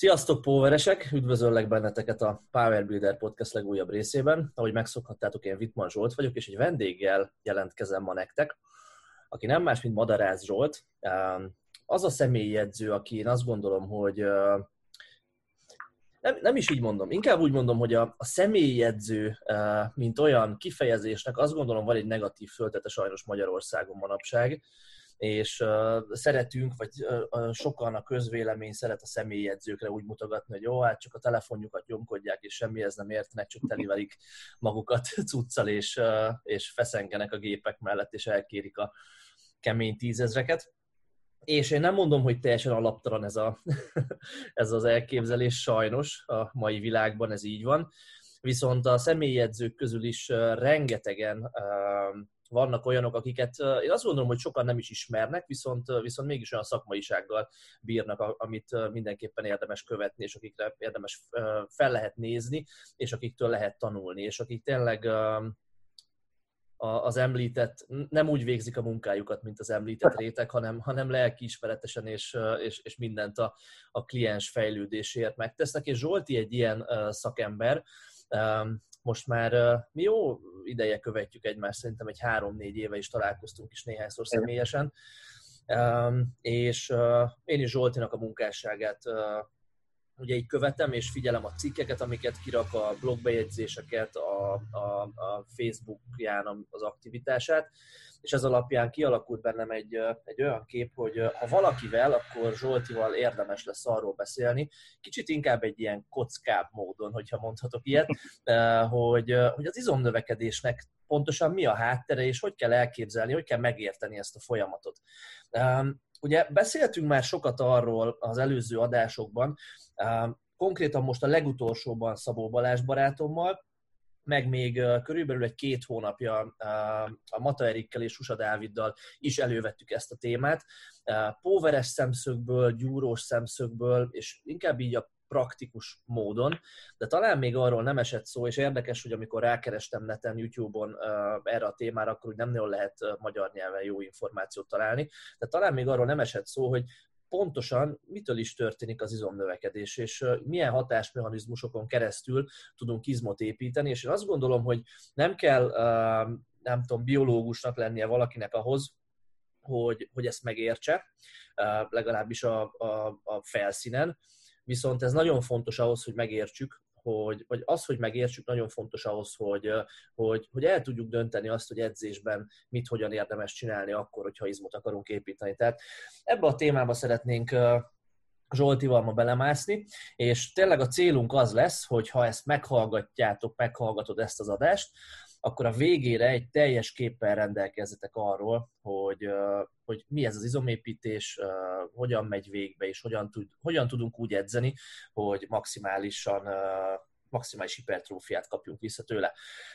Sziasztok, Poweresek! Üdvözöllek benneteket a Power Builder Podcast legújabb részében. Ahogy megszokhattátok, én Vitman Zsolt vagyok, és egy vendéggel jelentkezem ma nektek, aki nem más, mint Madarász Zsolt. Az a személyjegyző, aki én azt gondolom, hogy nem, nem is így mondom, inkább úgy mondom, hogy a, a személyjegyző, mint olyan kifejezésnek azt gondolom van egy negatív föltete sajnos Magyarországon manapság és szeretünk, vagy sokan a közvélemény szeret a személyjegyzőkre úgy mutogatni, hogy jó, hát csak a telefonjukat nyomkodják, és semmihez nem értenek, csak telivelik magukat cuccal, és, és feszengenek a gépek mellett, és elkérik a kemény tízezreket. És én nem mondom, hogy teljesen alaptalan ez, a, ez az elképzelés, sajnos a mai világban ez így van. Viszont a személyjegyzők közül is rengetegen vannak olyanok, akiket én azt gondolom, hogy sokan nem is ismernek, viszont, viszont mégis olyan szakmaisággal bírnak, amit mindenképpen érdemes követni, és akikre érdemes fel lehet nézni, és akiktől lehet tanulni, és akik tényleg az említett, nem úgy végzik a munkájukat, mint az említett réteg, hanem, hanem lelkiismeretesen és, és, és mindent a, a kliens fejlődésért megtesznek, és Zsolti egy ilyen szakember, most már mi jó ideje követjük egymást, szerintem egy három-négy éve is találkoztunk is néhányszor személyesen, és én is Zsoltinak a munkásságát ugye így követem, és figyelem a cikkeket, amiket kirak, a blogbejegyzéseket, a, a, a Facebookján az aktivitását, és ez alapján kialakult bennem egy, egy olyan kép, hogy ha valakivel, akkor Zsoltival érdemes lesz arról beszélni, kicsit inkább egy ilyen kockább módon, hogyha mondhatok ilyet, hogy, hogy az izomnövekedésnek pontosan mi a háttere, és hogy kell elképzelni, hogy kell megérteni ezt a folyamatot. Ugye beszéltünk már sokat arról az előző adásokban, konkrétan most a legutolsóban Szabó Balázs barátommal, meg még körülbelül egy két hónapja a Mata Erikkel és Susa Dáviddal is elővettük ezt a témát. Póveres szemszögből, gyúrós szemszögből, és inkább így a praktikus módon, de talán még arról nem esett szó, és érdekes, hogy amikor rákerestem neten, YouTube-on erre a témára, akkor úgy nem nagyon lehet magyar nyelven jó információt találni, de talán még arról nem esett szó, hogy pontosan mitől is történik az izomnövekedés, és milyen hatásmechanizmusokon keresztül tudunk izmot építeni, és én azt gondolom, hogy nem kell, nem tudom, biológusnak lennie valakinek ahhoz, hogy, hogy ezt megértse, legalábbis a, a, a felszínen, viszont ez nagyon fontos ahhoz, hogy megértsük, hogy, vagy az, hogy megértsük, nagyon fontos ahhoz, hogy, hogy, hogy el tudjuk dönteni azt, hogy edzésben mit, hogyan érdemes csinálni akkor, hogyha izmot akarunk építeni. Tehát ebbe a témába szeretnénk Zsoltival ma belemászni, és tényleg a célunk az lesz, hogy ha ezt meghallgatjátok, meghallgatod ezt az adást, akkor a végére egy teljes képpel rendelkezzetek arról, hogy, hogy mi ez az izomépítés, hogyan megy végbe, és hogyan, tud, hogyan tudunk úgy edzeni, hogy maximálisan maximális hipertrófiát kapjunk vissza tőle.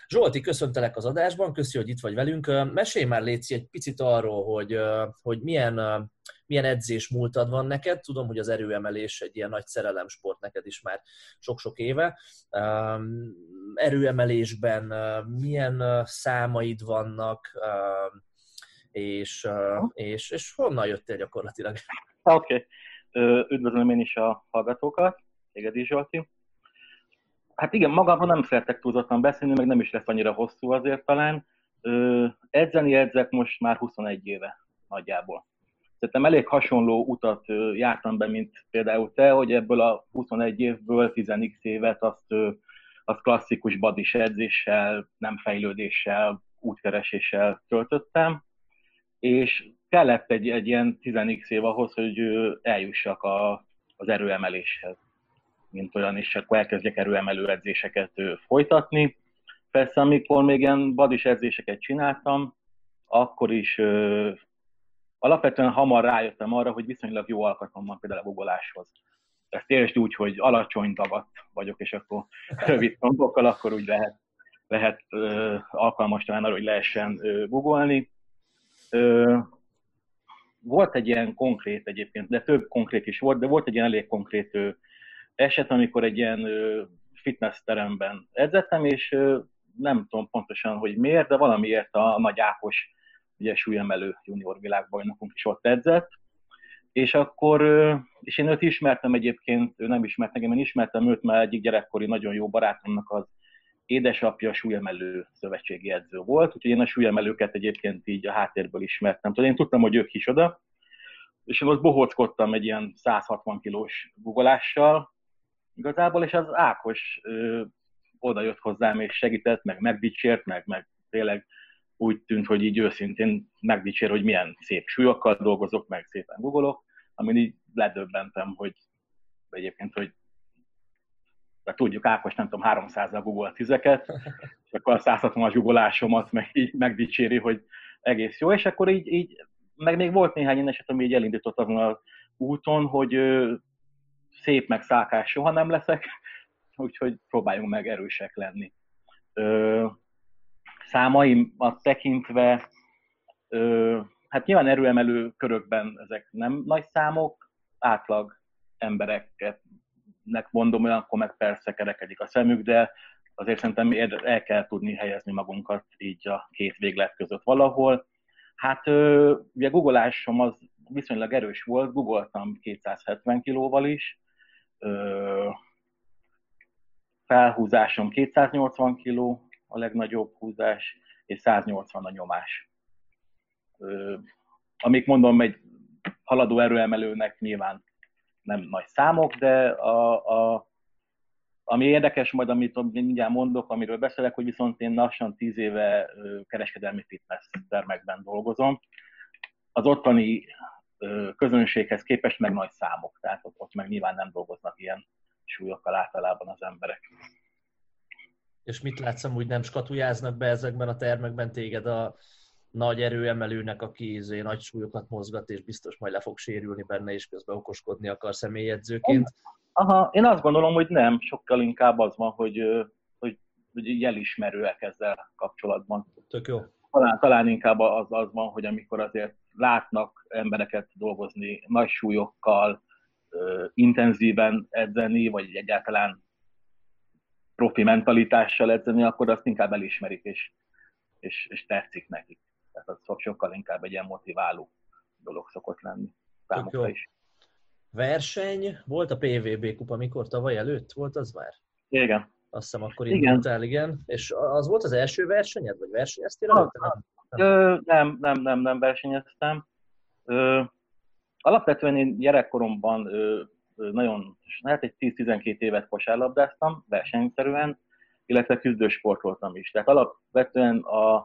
Zsolti, köszöntelek az adásban, köszi, hogy itt vagy velünk. Mesélj már, Léci, egy picit arról, hogy, hogy milyen, milyen edzés múltad van neked. Tudom, hogy az erőemelés egy ilyen nagy szerelemsport neked is már sok-sok éve. Erőemelésben milyen számaid vannak, és, és, és honnan jöttél gyakorlatilag? Oké. Okay. Üdvözlöm én is a hallgatókat, téged is, Zsolti. Hát igen, magában nem szeretek túlzottan beszélni, meg nem is lesz annyira hosszú azért talán. Ö, edzeni edzek most már 21 éve nagyjából. Szerintem elég hasonló utat jártam be, mint például te, hogy ebből a 21 évből 10x évet azt, azt klasszikus badis edzéssel, nem fejlődéssel, útkereséssel töltöttem, és kellett egy, egy ilyen 10x év ahhoz, hogy eljussak a, az erőemeléshez mint olyan, és akkor elkezdjek erőemelő edzéseket folytatni. Persze, amikor még ilyen badis edzéseket csináltam, akkor is ö, alapvetően hamar rájöttem arra, hogy viszonylag jó alkatom van például a googoláshoz. Ezt értsd úgy, hogy alacsony dagat vagyok, és akkor rövid tombokkal, akkor úgy lehet, lehet ö, alkalmas talán arra, hogy lehessen ö, googolni. Ö, volt egy ilyen konkrét egyébként, de több konkrét is volt, de volt egy ilyen elég konkrét eset, amikor egy ilyen fitness teremben edzettem, és nem tudom pontosan, hogy miért, de valamiért a nagy Ákos ugye súlyemelő junior világbajnokunk is ott edzett, És akkor, és én őt ismertem egyébként, ő nem ismert engem, én ismertem őt, mert egyik gyerekkori nagyon jó barátomnak az édesapja súlyemelő szövetségi edző volt, úgyhogy én a súlyemelőket egyébként így a háttérből ismertem. Tehát én tudtam, hogy ők is oda, és én ott bohóckodtam egy ilyen 160 kilós gugolással, igazából, és az Ákos ö, oda jött hozzám, és segített, meg megdicsért, meg, meg tényleg úgy tűnt, hogy így őszintén megdicsér, hogy milyen szép súlyokkal dolgozok, meg szépen googolok, amin így ledöbbentem, hogy egyébként, hogy de tudjuk, Ákos nem tudom, 300-al google tizeket, és akkor a 160-as googolásomat meg így megdicséri, hogy egész jó, és akkor így, így meg még volt néhány ilyen eset, ami így elindított azon az úton, hogy szép meg szákás soha nem leszek, úgyhogy próbáljunk meg erősek lenni. Ö, számaimat tekintve, ö, hát nyilván erőemelő körökben ezek nem nagy számok, átlag embereket nek mondom, olyankor meg persze kerekedik a szemük, de azért szerintem el kell tudni helyezni magunkat így a két véglet között valahol. Hát ugye googolásom az viszonylag erős volt, googoltam 270 kilóval is, felhúzásom 280 kiló, a legnagyobb húzás, és 180 a nyomás. Amik mondom, egy haladó erőemelőnek nyilván nem nagy számok, de a, a, ami érdekes majd, amit mindjárt mondok, amiről beszélek, hogy viszont én lassan tíz éve kereskedelmi fitness termekben dolgozom. Az ottani közönséghez képest meg nagy számok, tehát ott, ott meg nyilván nem dolgoznak ilyen súlyokkal általában az emberek. És mit látsz, hogy nem skatujáznak be ezekben a termekben téged a nagy erőemelőnek, aki izé, nagy súlyokat mozgat, és biztos majd le fog sérülni benne, és közben okoskodni akar személyedzőként? Aha, én azt gondolom, hogy nem, sokkal inkább az van, hogy, hogy, hogy jelismerőek ezzel kapcsolatban. Tök jó. Talán, talán inkább az, az van, hogy amikor azért látnak embereket dolgozni nagy súlyokkal, intenzíven edzeni, vagy egyáltalán profi mentalitással edzeni, akkor azt inkább elismerik, és, és, és tetszik nekik. Tehát az sokkal inkább egy ilyen motiváló dolog szokott lenni számukra is. Verseny, volt a PVB kupa, mikor tavaly előtt volt az már? Igen. Azt hiszem akkor indultál, igen. igen. És az volt az első versenyed, vagy versenyeztél ah, Nem, nem, nem, nem, nem, versenyeztem. Ö, alapvetően én gyerekkoromban ö, nagyon, hát egy 10-12 évet kosárlabdáztam versenyszerűen, illetve küzdősportoltam is. Tehát alapvetően a,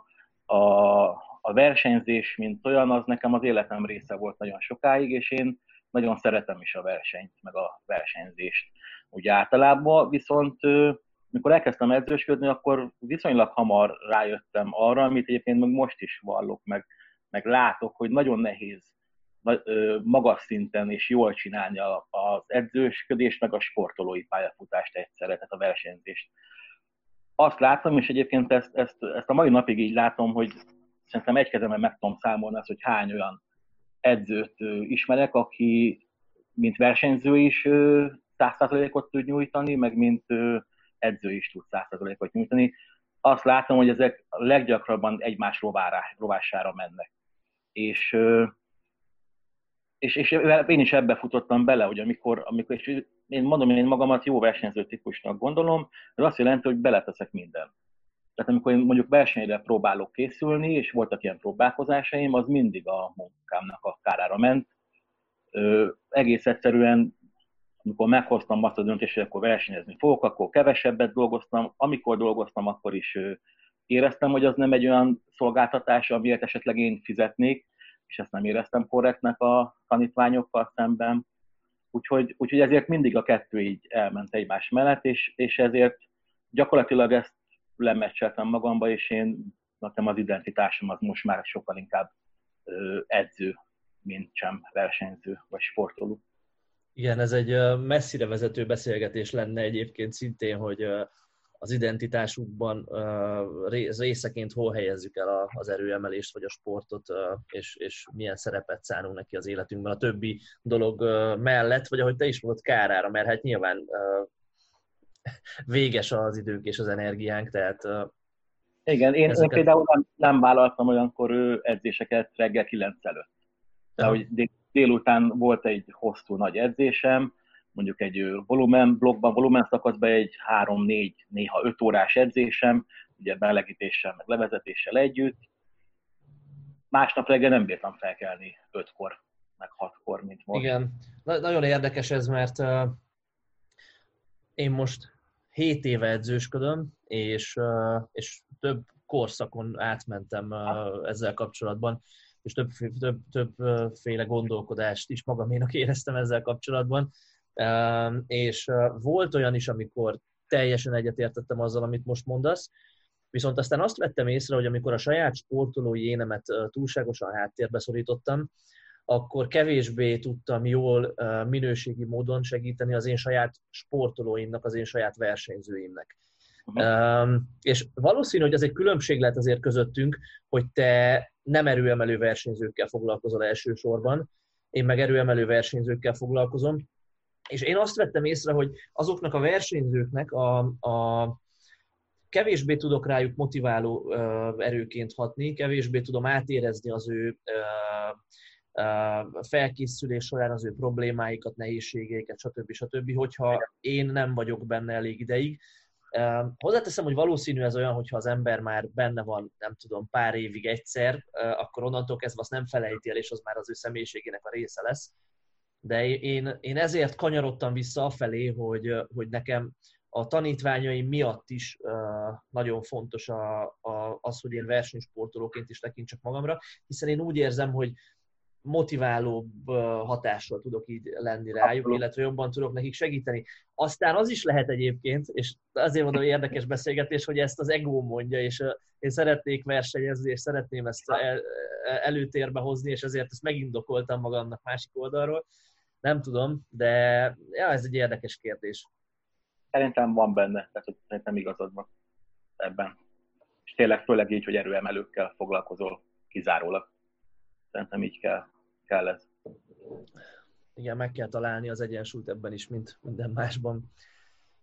a, a versenyzés, mint olyan, az nekem az életem része volt nagyon sokáig, és én nagyon szeretem is a versenyt, meg a versenyzést úgy általában, viszont mikor elkezdtem edzősködni, akkor viszonylag hamar rájöttem arra, amit egyébként meg most is vallok, meg, meg látok, hogy nagyon nehéz magas szinten és jól csinálni az edzősködést, meg a sportolói pályafutást egyszerre, tehát a versenyzést. Azt látom, és egyébként ezt, ezt, ezt a mai napig így látom, hogy szerintem egy kezemben meg tudom számolni azt, hogy hány olyan edzőt ismerek, aki mint versenyző is 100%-ot tud nyújtani, meg mint edző is tud 100%-ot nyújtani. Azt látom, hogy ezek leggyakrabban egymás rovására mennek. És, és, és én is ebbe futottam bele, hogy amikor, amikor és én mondom, én magamat jó versenyző típusnak gondolom, ez azt jelenti, hogy beleteszek mindent. Tehát amikor én mondjuk versenyre próbálok készülni, és voltak ilyen próbálkozásaim, az mindig a munkámnak a kárára ment. Ö, egész egyszerűen, amikor meghoztam azt a döntést, hogy akkor versenyezni fogok, akkor kevesebbet dolgoztam. Amikor dolgoztam, akkor is éreztem, hogy az nem egy olyan szolgáltatás, amiért esetleg én fizetnék, és ezt nem éreztem korrektnek a tanítványokkal szemben. Úgyhogy, úgyhogy ezért mindig a kettő így elment egymás mellett, és, és ezért gyakorlatilag ezt lemecseltem magamba, és én nekem az identitásom az most már sokkal inkább edző, mint sem versenyző vagy sportoló. Igen, ez egy messzire vezető beszélgetés lenne egyébként szintén, hogy az identitásukban részeként hol helyezzük el az erőemelést vagy a sportot, és, és milyen szerepet szánunk neki az életünkben a többi dolog mellett, vagy ahogy te is mondod, kárára, mert hát nyilván véges az időnk és az energiánk, tehát igen, én, ezeket... én például nem, nem vállaltam olyankor edzéseket reggel 9 előtt. De hogy délután volt egy hosszú nagy edzésem, mondjuk egy volumen blogban, volumen szakaszban egy 3-4, néha 5 órás edzésem, ugye belegítéssel, meg levezetéssel együtt. Másnap reggel nem bírtam felkelni 5-kor, meg 6-kor, mint most. Igen, Na, nagyon érdekes ez, mert uh, én most 7 éve edzősködöm, és, uh, és több korszakon átmentem uh, ezzel kapcsolatban, és több, több, többféle gondolkodást is magaménak éreztem ezzel kapcsolatban. És volt olyan is, amikor teljesen egyetértettem azzal, amit most mondasz, viszont aztán azt vettem észre, hogy amikor a saját sportolói énemet túlságosan háttérbe szorítottam, akkor kevésbé tudtam jól minőségi módon segíteni az én saját sportolóimnak, az én saját versenyzőimnek. Uh-huh. és valószínű, hogy ez egy különbség lehet azért közöttünk, hogy te nem erőemelő versenyzőkkel foglalkozol elsősorban, én meg erőemelő versenyzőkkel foglalkozom, és én azt vettem észre, hogy azoknak a versenyzőknek a, a kevésbé tudok rájuk motiváló erőként hatni, kevésbé tudom átérezni az ő felkészülés során az ő problémáikat, nehézségeiket, stb. stb., hogyha én nem vagyok benne elég ideig. Hozzáteszem, hogy valószínű ez olyan, hogyha az ember már benne van, nem tudom, pár évig egyszer, akkor onnantól kezdve azt nem felejti el, és az már az ő személyiségének a része lesz. De én, én ezért kanyarodtam vissza afelé, hogy, hogy nekem a tanítványaim miatt is nagyon fontos a, a, az, hogy én versenysportolóként is tekintsek magamra, hiszen én úgy érzem, hogy motiválóbb hatással tudok így lenni rájuk, Abszolút. illetve jobban tudok nekik segíteni. Aztán az is lehet egyébként, és azért mondom, hogy érdekes beszélgetés, hogy ezt az ego mondja, és én szeretnék versenyezni, és szeretném ezt el, előtérbe hozni, és ezért ezt megindokoltam magamnak másik oldalról. Nem tudom, de ja, ez egy érdekes kérdés. Szerintem van benne, tehát hogy szerintem igazad van ebben. És tényleg főleg így, hogy erőemelőkkel foglalkozol kizárólag. Szerintem így kell, kell ez. Igen, meg kell találni az egyensúlyt ebben is, mint minden másban,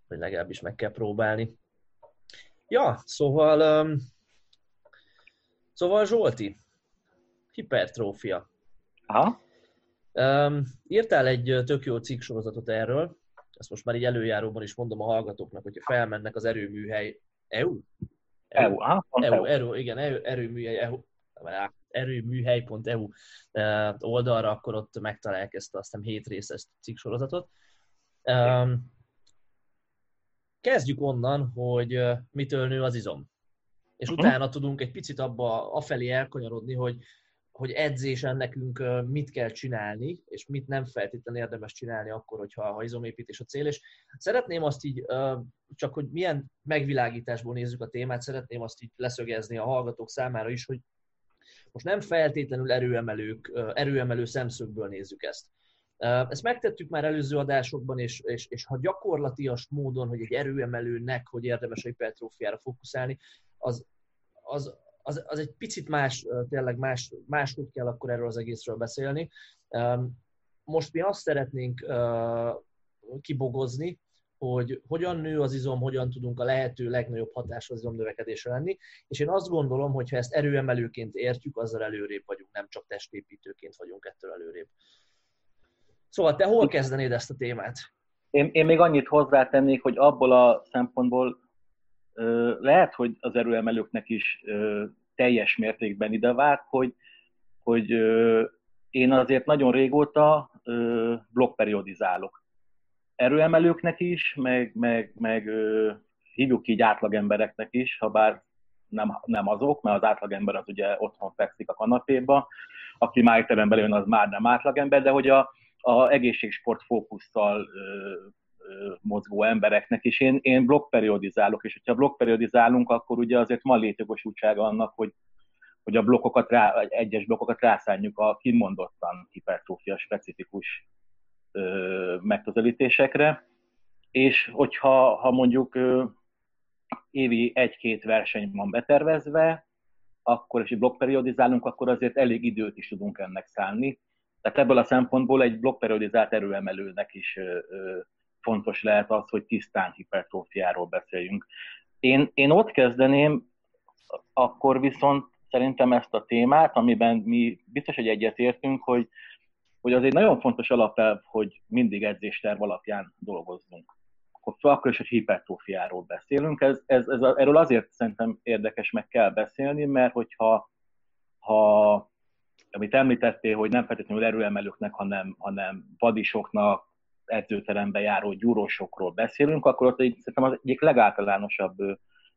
vagy legalábbis meg kell próbálni. Ja, szóval, um, szóval Zsolti, hipertrófia. Aha. Um, írtál egy tök jó cikksorozatot erről, ezt most már így előjáróban is mondom a hallgatóknak, hogyha felmennek az erőműhely EU? EU, EU, EU, EU, EU igen, EU, erőműhely EU, erőműhely.eu oldalra, akkor ott megtalálják ezt a aztán hét részes cikksorozatot. Kezdjük onnan, hogy mitől nő az izom. És uh-huh. utána tudunk egy picit abba afelé elkanyarodni, hogy, hogy edzésen nekünk mit kell csinálni, és mit nem feltétlenül érdemes csinálni akkor, hogyha ha izomépítés a cél. És szeretném azt így, csak hogy milyen megvilágításból nézzük a témát, szeretném azt így leszögezni a hallgatók számára is, hogy most nem feltétlenül erőemelők, erőemelő szemszögből nézzük ezt. Ezt megtettük már előző adásokban, és, és, és ha gyakorlatias módon, hogy egy erőemelőnek, hogy érdemes a hipertrófiára fókuszálni, az, az, az, az egy picit más, tényleg más, máshogy kell akkor erről az egészről beszélni. Most mi azt szeretnénk kibogozni, hogy hogyan nő az izom, hogyan tudunk a lehető legnagyobb hatású az izomnövekedésre lenni, és én azt gondolom, hogy ha ezt erőemelőként értjük, azzal előrébb vagyunk, nem csak testépítőként vagyunk ettől előrébb. Szóval te hol kezdenéd ezt a témát? Én, én még annyit hozzátennék, hogy abból a szempontból ö, lehet, hogy az erőemelőknek is ö, teljes mértékben idevág, hogy, hogy ö, én azért nagyon régóta ö, blokkperiodizálok erőemelőknek is, meg, meg, meg hívjuk így átlagembereknek is, ha bár nem, nem azok, mert az átlagember az ugye otthon fekszik a kanapéba, aki már étteremben jön, az már nem átlagember, de hogy a, a egészségsport fókusszal ö, mozgó embereknek is. Én, én blokkperiodizálok, és hogyha blokkperiodizálunk, akkor ugye azért van létjogosultsága annak, hogy, hogy a blokkokat rá, egyes blokkokat rászánjuk a kimondottan hipertrófia specifikus megközelítésekre, és hogyha ha mondjuk évi egy-két verseny van betervezve, akkor és blokkperiodizálunk, akkor azért elég időt is tudunk ennek szállni. Tehát ebből a szempontból egy blokkperiodizált erőemelőnek is fontos lehet az, hogy tisztán hipertrófiáról beszéljünk. Én, én ott kezdeném, akkor viszont szerintem ezt a témát, amiben mi biztos, hogy egyetértünk, hogy hogy az egy nagyon fontos alapelv, hogy mindig edzésterv alapján dolgozzunk. Akkor, akkor is, hogy hipertrófiáról beszélünk. Ez, ez, ez, erről azért szerintem érdekes meg kell beszélni, mert hogyha ha, amit említettél, hogy nem feltétlenül erőemelőknek, hanem, hanem vadisoknak, edzőterembe járó gyúrósokról beszélünk, akkor ott egy, szerintem az egyik legáltalánosabb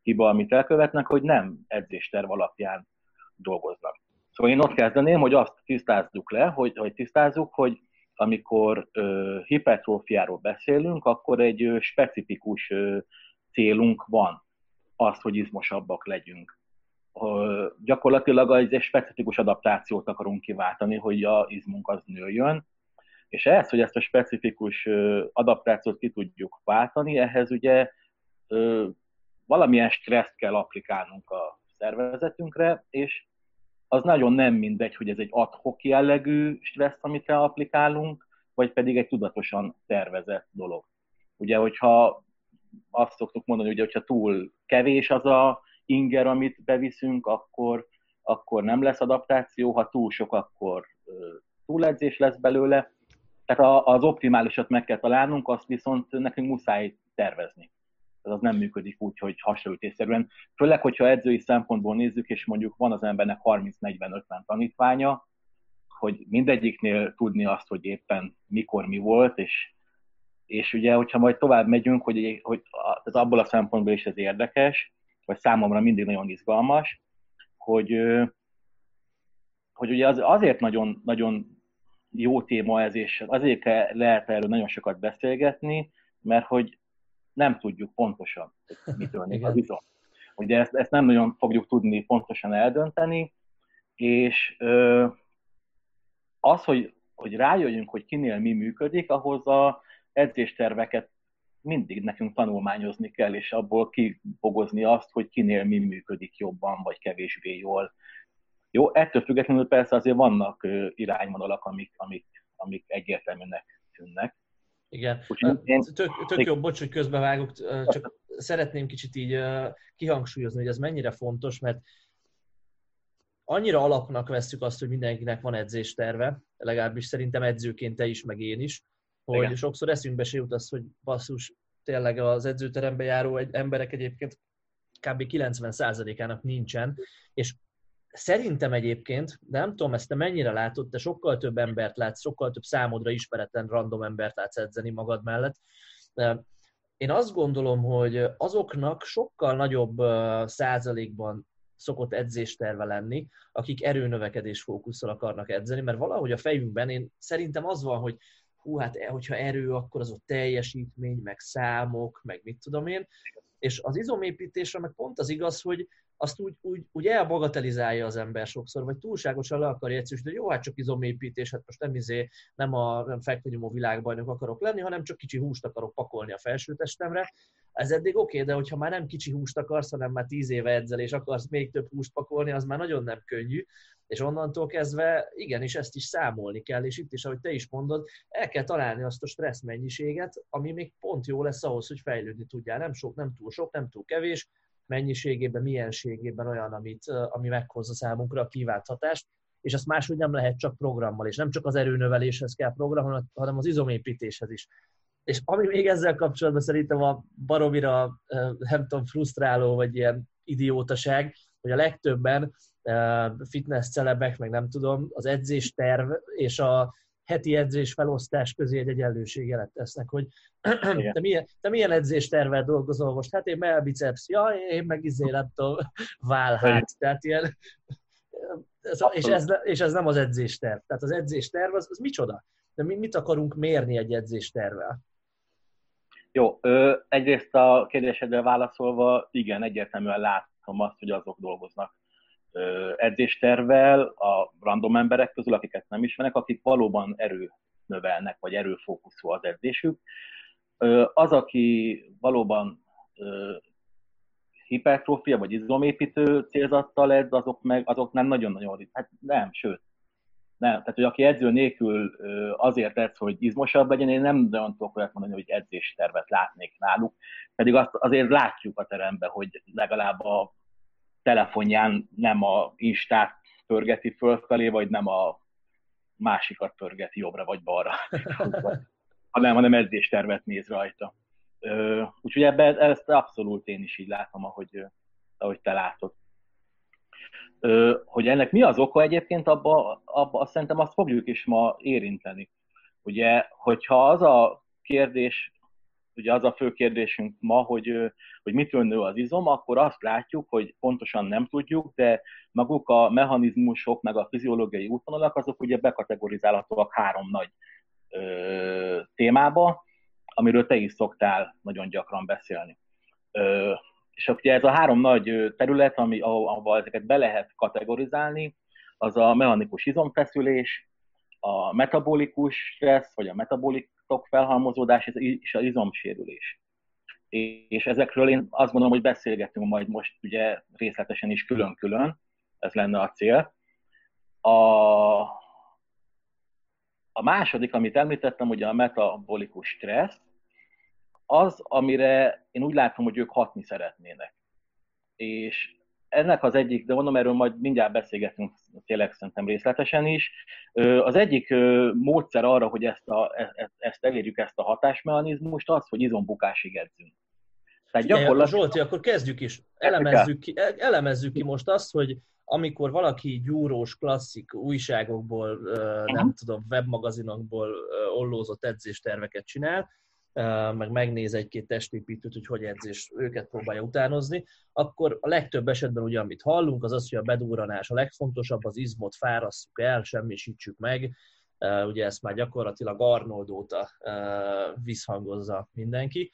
hiba, amit elkövetnek, hogy nem edzésterv alapján dolgoznak. Szóval én ott kezdeném, hogy azt tisztázzuk le, hogy, hogy tisztázzuk, hogy amikor ö, hipertrófiáról beszélünk, akkor egy ö, specifikus ö, célunk van, az, hogy izmosabbak legyünk. Ö, gyakorlatilag egy specifikus adaptációt akarunk kiváltani, hogy a izmunk az nőjön, és ehhez, hogy ezt a specifikus ö, adaptációt ki tudjuk váltani, ehhez ugye ö, valamilyen stresszt kell applikálnunk a szervezetünkre, és az nagyon nem mindegy, hogy ez egy adhok jellegű stressz, amit applikálunk, vagy pedig egy tudatosan tervezett dolog. Ugye, hogyha azt szoktuk mondani, hogy hogyha túl kevés az a inger, amit beviszünk, akkor, akkor nem lesz adaptáció, ha túl sok, akkor túledzés lesz belőle. Tehát az optimálisat meg kell találnunk, azt viszont nekünk muszáj tervezni ez az nem működik úgy, hogy hasraütésszerűen. Főleg, hogyha edzői szempontból nézzük, és mondjuk van az embernek 30-40-50 tanítványa, hogy mindegyiknél tudni azt, hogy éppen mikor mi volt, és, és ugye, hogyha majd tovább megyünk, hogy, hogy ez abból a szempontból is ez érdekes, vagy számomra mindig nagyon izgalmas, hogy, hogy ugye az, azért nagyon, nagyon jó téma ez, és azért lehet erről nagyon sokat beszélgetni, mert hogy nem tudjuk pontosan, hogy mitől nő az izom. Ugye ezt, ezt nem nagyon fogjuk tudni pontosan eldönteni, és ö, az, hogy, hogy rájöjjünk, hogy kinél mi működik, ahhoz a edzésterveket mindig nekünk tanulmányozni kell, és abból kibogozni azt, hogy kinél mi működik jobban, vagy kevésbé jól. Jó, ettől függetlenül persze azért vannak irányvonalak, amik, amik, amik egyértelműnek tűnnek. Igen. én... Tök, tök jó, bocs, hogy közbevágok, csak szeretném kicsit így kihangsúlyozni, hogy ez mennyire fontos, mert annyira alapnak veszük azt, hogy mindenkinek van edzésterve, legalábbis szerintem edzőként te is, meg én is, hogy Igen. sokszor eszünkbe se jut az, hogy basszus, tényleg az edzőterembe járó emberek egyébként kb. 90%-ának nincsen, és Szerintem egyébként, de nem tudom, ezt te mennyire látod, te sokkal több embert látsz, sokkal több számodra ismeretlen random embert látsz edzeni magad mellett. Én azt gondolom, hogy azoknak sokkal nagyobb százalékban szokott edzésterve lenni, akik erőnövekedés fókusszal akarnak edzeni, mert valahogy a fejünkben én szerintem az van, hogy hú, hát e, hogyha erő, akkor az ott teljesítmény, meg számok, meg mit tudom én, és az izomépítésre meg pont az igaz, hogy azt úgy, úgy, úgy elbagatelizálja az ember sokszor, vagy túlságosan le akarja egyszerűsíteni, hogy jó, hát csak izomépítés, hát most nem, izé, nem a nem fekvőnyomó világbajnok akarok lenni, hanem csak kicsi húst akarok pakolni a felsőtestemre. Ez eddig oké, okay, de hogyha már nem kicsi húst akarsz, hanem már tíz éve edzel, és akarsz még több húst pakolni, az már nagyon nem könnyű, és onnantól kezdve igenis ezt is számolni kell, és itt is, ahogy te is mondod, el kell találni azt a stressz mennyiséget, ami még pont jó lesz ahhoz, hogy fejlődni tudjál. Nem sok, nem túl sok, nem túl kevés, mennyiségében, mienségében olyan, amit, ami meghozza számunkra a kívánt hatást, és azt máshogy nem lehet csak programmal, és nem csak az erőnöveléshez kell program, hanem az izomépítéshez is. És ami még ezzel kapcsolatban szerintem a baromira, nem tudom, frusztráló, vagy ilyen idiótaság, hogy a legtöbben fitness celebek, meg nem tudom, az edzésterv és a heti edzés felosztás közé egy egyenlőségelet tesznek, hogy te milyen, te milyen edzéstervel dolgozol most? Hát én melbiceps, ja, én meg izé, nem tudom, válhát. Tehát ilyen, ez, és, ez, és ez nem az edzésterv. Tehát az edzésterv az, az micsoda? De mi, mit akarunk mérni egy edzéstervel? Jó, ö, egyrészt a kérdésedre válaszolva, igen, egyértelműen látom azt, hogy azok dolgoznak edzéstervel a random emberek közül, akiket nem ismernek, akik valóban erő növelnek, vagy erőfókuszú az edzésük. Az, aki valóban hipertrófia vagy izomépítő célzattal edz, azok meg azok nem nagyon-nagyon, hát nem, sőt, nem. Tehát, hogy aki edző nélkül azért edz, hogy izmosabb legyen, én nem nagyon tudok olyat mondani, hogy edzéstervet látnék náluk, pedig azt azért látjuk a teremben, hogy legalább a telefonján nem a Instát pörgeti fölfelé, vagy nem a másikat pörgeti jobbra vagy balra, hanem, hanem edzéstervet néz rajta. Úgyhogy ebben ezt abszolút én is így látom, ahogy, ahogy te látod. Hogy ennek mi az oka egyébként, abba, abba azt szerintem azt fogjuk is ma érinteni. Ugye, hogyha az a kérdés, ugye az a fő kérdésünk ma, hogy, hogy mitől nő az izom, akkor azt látjuk, hogy pontosan nem tudjuk, de maguk a mechanizmusok, meg a fiziológiai útvonalak, azok ugye bekategorizálhatóak három nagy ö, témába, amiről te is szoktál nagyon gyakran beszélni. Ö, és ugye ez a három nagy terület, ami, ahol ezeket be lehet kategorizálni, az a mechanikus izomfeszülés, a metabolikus stressz, vagy a metabolitok felhalmozódás, és az izomsérülés. És ezekről én azt gondolom, hogy beszélgetünk majd most ugye részletesen is külön-külön, ez lenne a cél. A, a második, amit említettem, ugye a metabolikus stressz, az, amire én úgy látom, hogy ők hatni szeretnének. És ennek az egyik, de mondom, erről majd mindjárt beszélgetünk tényleg szerintem részletesen is. Az egyik módszer arra, hogy ezt, a, e, e, ezt elérjük, ezt a hatásmechanizmust, az, hogy izombukásig edzünk. Tehát gyakorlatilag... Zsolti, akkor kezdjük is. Elemezzük ki, elemezzük ki most azt, hogy amikor valaki gyúrós, klasszik újságokból, nem tudom, webmagazinokból ollózott edzésterveket csinál, meg megnéz egy-két testépítőt, hogy hogy edzés, őket próbálja utánozni, akkor a legtöbb esetben ugye, amit hallunk, az az, hogy a bedúranás a legfontosabb, az izmot fárasszuk el, semmisítsük meg, ugye ezt már gyakorlatilag Arnold óta visszhangozza mindenki.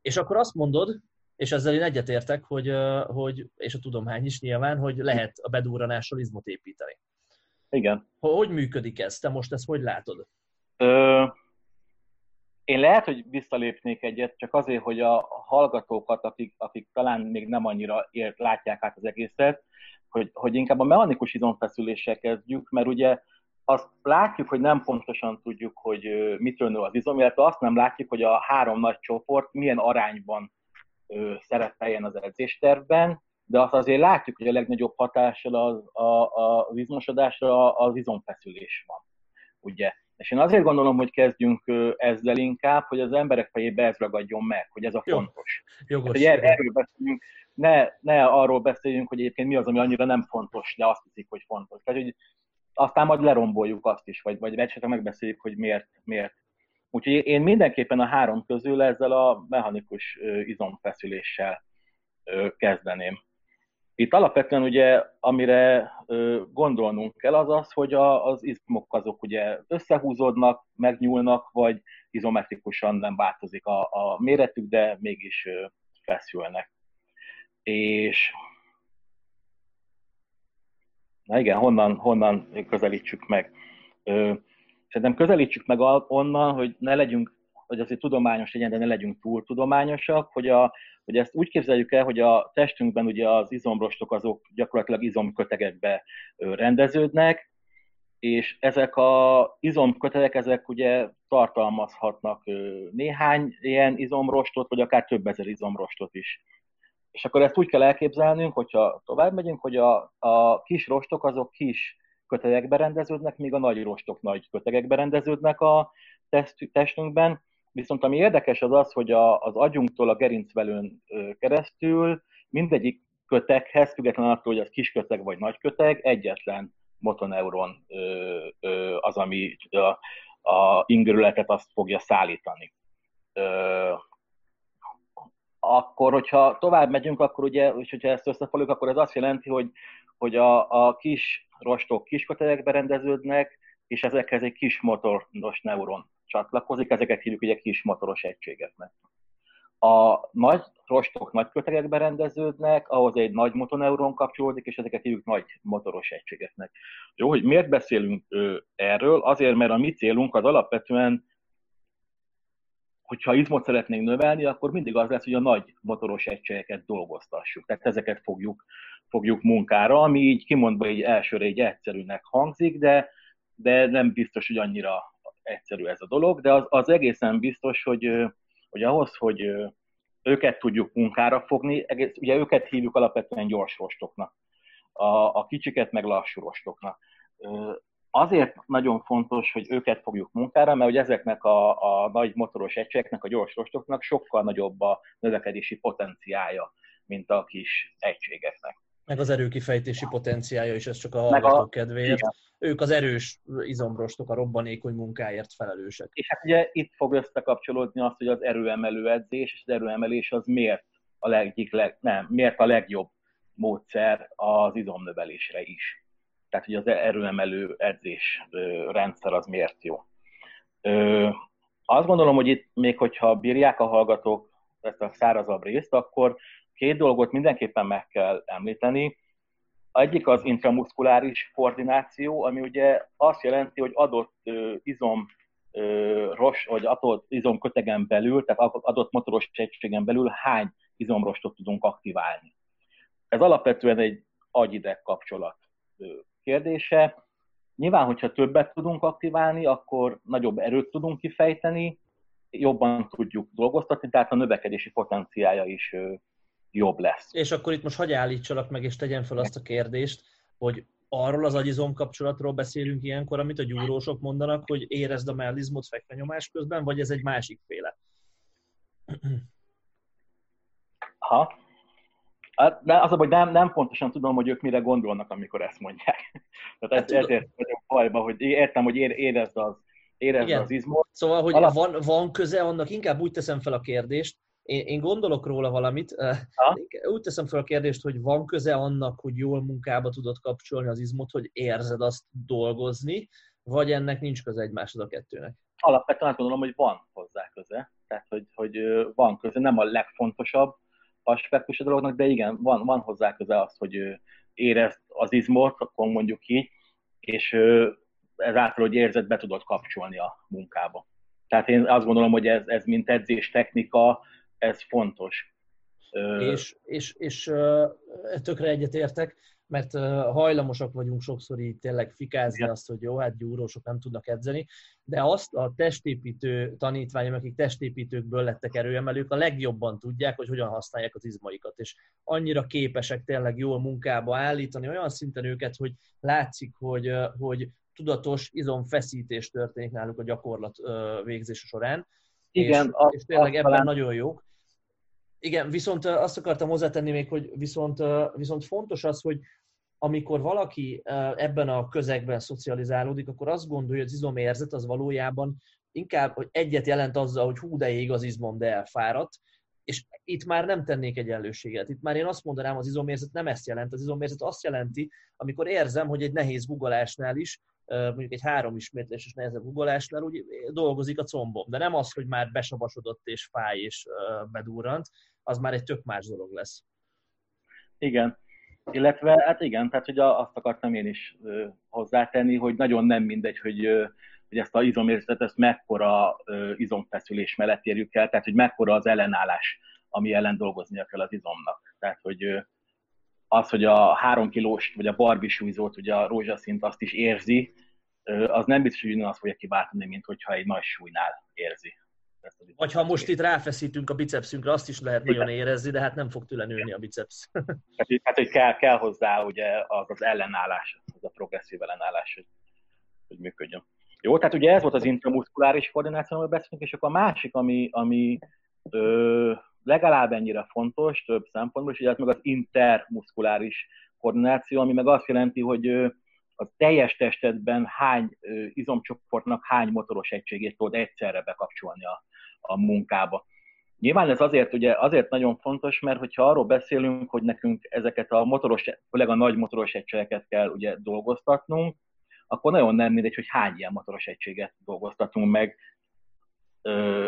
És akkor azt mondod, és ezzel én egyetértek, hogy, hogy, és a tudomány is nyilván, hogy lehet a bedúranással izmot építeni. Igen. Hogy működik ez? Te most ezt hogy látod? Ö, én lehet, hogy visszalépnék egyet, csak azért, hogy a hallgatókat, akik, akik talán még nem annyira ért, látják át az egészet, hogy, hogy inkább a mechanikus izomfeszüléssel kezdjük, mert ugye azt látjuk, hogy nem pontosan tudjuk, hogy mitől nő az izom, illetve azt nem látjuk, hogy a három nagy csoport milyen arányban szerepeljen az edzéstervben, de azt azért látjuk, hogy a legnagyobb hatással az, a, a, az izmosodásra az izomfeszülés van. Ugye? És én azért gondolom, hogy kezdjünk ezzel inkább, hogy az emberek fejébe ez ragadjon meg, hogy ez a Jó. fontos. Jogos. Hát, hogy erről beszéljünk, ne, ne arról beszéljünk, hogy egyébként mi az, ami annyira nem fontos, de azt hiszik, hogy fontos. Tehát, hogy aztán majd leromboljuk azt is, vagy, vagy esetleg megbeszéljük, hogy miért, miért. Úgyhogy én mindenképpen a három közül ezzel a mechanikus izomfeszüléssel kezdeném. Itt alapvetően ugye, amire gondolnunk kell, az az, hogy a, az izmok azok ugye összehúzódnak, megnyúlnak, vagy izometrikusan nem változik a, a méretük, de mégis feszülnek. És na igen, honnan, honnan közelítsük meg? Szerintem közelítsük meg onnan, hogy ne legyünk hogy azért tudományos legyen, de ne legyünk túl tudományosak, hogy, a, hogy ezt úgy képzeljük el, hogy a testünkben ugye az izomrostok azok gyakorlatilag izomkötegekbe rendeződnek, és ezek a izomkötegek, ezek ugye tartalmazhatnak néhány ilyen izomrostot, vagy akár több ezer izomrostot is. És akkor ezt úgy kell elképzelnünk, hogyha tovább megyünk, hogy a, a kis rostok azok kis kötegekbe rendeződnek, míg a nagy rostok nagy kötegekbe rendeződnek a testünkben, Viszont ami érdekes az az, hogy a, az agyunktól a gerincvelőn keresztül mindegyik köteghez, függetlenül attól, hogy az kis köteg vagy nagy köteg, egyetlen motoneuron az, ami a, a ingerületet azt fogja szállítani. Akkor, hogyha tovább megyünk, akkor ugye, és hogyha ezt összefogjuk, akkor ez azt jelenti, hogy, hogy a, a kis rostok kis kötegekbe rendeződnek, és ezekhez egy kis motoros neuron csatlakozik, ezeket hívjuk ugye kis motoros egységeknek. A nagy rostok nagy kötegekbe rendeződnek, ahhoz egy nagy motoneuron kapcsolódik, és ezeket hívjuk nagy motoros egységeknek. Jó, hogy miért beszélünk erről? Azért, mert a mi célunk az alapvetően, hogyha izmot szeretnénk növelni, akkor mindig az lesz, hogy a nagy motoros egységeket dolgoztassuk. Tehát ezeket fogjuk, fogjuk munkára, ami így kimondva így elsőre egy egyszerűnek hangzik, de, de nem biztos, hogy annyira egyszerű ez a dolog, de az, az egészen biztos, hogy, hogy ahhoz, hogy őket tudjuk munkára fogni, egész, ugye őket hívjuk alapvetően gyors rostoknak, a, a kicsiket meg lassú rostoknak. azért nagyon fontos, hogy őket fogjuk munkára, mert hogy ezeknek a, a nagy motoros egységeknek, a gyors rostoknak sokkal nagyobb a növekedési potenciája, mint a kis egységeknek. Meg az erőkifejtési potenciája is, ez csak a hallgatók kedvéért. Igen. Ők az erős izomrostok, a robbanékony munkáért felelősek. És hát ugye itt fog összekapcsolódni azt, hogy az erőemelő edzés és az erőemelés az miért a legik, leg, nem, miért a legjobb módszer az izomnövelésre is. Tehát, hogy az erőemelő edzés rendszer az miért jó. Azt gondolom, hogy itt még hogyha bírják a hallgatók ezt a szárazabb részt, akkor két dolgot mindenképpen meg kell említeni. Egyik az intramuszkuláris koordináció, ami ugye azt jelenti, hogy adott izom ros, vagy adott izomkötegen belül, tehát adott motoros egységen belül hány izomrostot tudunk aktiválni. Ez alapvetően egy agyideg kapcsolat kérdése. Nyilván, hogyha többet tudunk aktiválni, akkor nagyobb erőt tudunk kifejteni, jobban tudjuk dolgoztatni, tehát a növekedési potenciája is jobb lesz. És akkor itt most hagyj állítsalak meg, és tegyen fel azt a kérdést, hogy arról az agyizom kapcsolatról beszélünk ilyenkor, amit a gyúrósok mondanak, hogy érezd a mellizmot fekvenyomás közben, vagy ez egy másik féle? Ha. Hát, de az hogy nem, nem pontosan tudom, hogy ők mire gondolnak, amikor ezt mondják. Tehát hát, ez, ezért vagyok bajba, hogy értem, hogy érezd az, érezd az izmot. Szóval, hogy Alap... van, van köze annak, inkább úgy teszem fel a kérdést, én, én gondolok róla valamit, ha? úgy teszem fel a kérdést, hogy van köze annak, hogy jól munkába tudod kapcsolni az izmot, hogy érzed azt dolgozni, vagy ennek nincs köze egymáshoz a kettőnek? Alapvetően azt gondolom, hogy van hozzá köze. Tehát, hogy, hogy van köze, nem a legfontosabb aspektus a dolognak, de igen, van, van hozzá köze az, hogy érezd az izmot, akkor mondjuk így, és ezáltal, hogy érzed, be tudod kapcsolni a munkába. Tehát én azt gondolom, hogy ez, ez mint edzés technika, ez fontos. És, és, és tökre egyetértek, mert hajlamosak vagyunk sokszor így tényleg fikázni Igen. azt, hogy jó, hát gyúrósok nem tudnak edzeni, de azt a testépítő tanítványok, akik testépítőkből lettek erőemelők, a legjobban tudják, hogy hogyan használják az izmaikat, és annyira képesek tényleg jól munkába állítani, olyan szinten őket, hogy látszik, hogy, hogy tudatos izomfeszítés történik náluk a gyakorlat végzése során, Igen, és, a, és tényleg ebben talán... nagyon jók. Igen, viszont azt akartam hozzátenni még, hogy viszont, viszont fontos az, hogy amikor valaki ebben a közegben szocializálódik, akkor azt gondolja, hogy az izomérzet az valójában inkább hogy egyet jelent azzal, hogy hú, de ég az izmom, de elfáradt, és itt már nem tennék egyenlőséget. Itt már én azt mondanám, az izomérzet nem ezt jelent. Az izomérzet azt jelenti, amikor érzem, hogy egy nehéz guggolásnál is, mondjuk egy három ismétléses nehezebb guggolásnál úgy dolgozik a combom. De nem az, hogy már besavasodott és fáj és bedurrant, az már egy tök más dolog lesz. Igen. Illetve, hát igen, tehát hogy azt akartam én is hozzátenni, hogy nagyon nem mindegy, hogy, hogy ezt az izomérzetet, ezt mekkora izomfeszülés mellett érjük el, tehát hogy mekkora az ellenállás, ami ellen dolgoznia kell az izomnak. Tehát, hogy az, hogy a három kilós, vagy a barbisújzót, ugye a rózsaszint azt is érzi, az nem biztos, hogy azt fogja kiváltani, mint hogyha egy nagy súlynál érzi. Vagy ha most itt ráfeszítünk a bicepsünkre, azt is lehet nagyon érezni, de hát nem fog tőle nőni a biceps. Hát, hát hogy kell, kell hozzá ugye az, az ellenállás, az a progresszív ellenállás, hogy, hogy működjön. Jó, tehát ugye ez volt az intramuszkuláris koordináció, amiről beszélünk, és akkor a másik, ami, ami ö, legalább ennyire fontos több szempontból, és ugye ez meg az intermuszkuláris koordináció, ami meg azt jelenti, hogy a teljes testedben hány izomcsoportnak hány motoros egységét tudod egyszerre bekapcsolni a, a munkába. Nyilván ez azért, ugye, azért nagyon fontos, mert hogyha arról beszélünk, hogy nekünk ezeket a motoros, főleg a nagy motoros egységeket kell ugye dolgoztatnunk, akkor nagyon nem mindegy, hogy hány ilyen motoros egységet dolgoztatunk meg,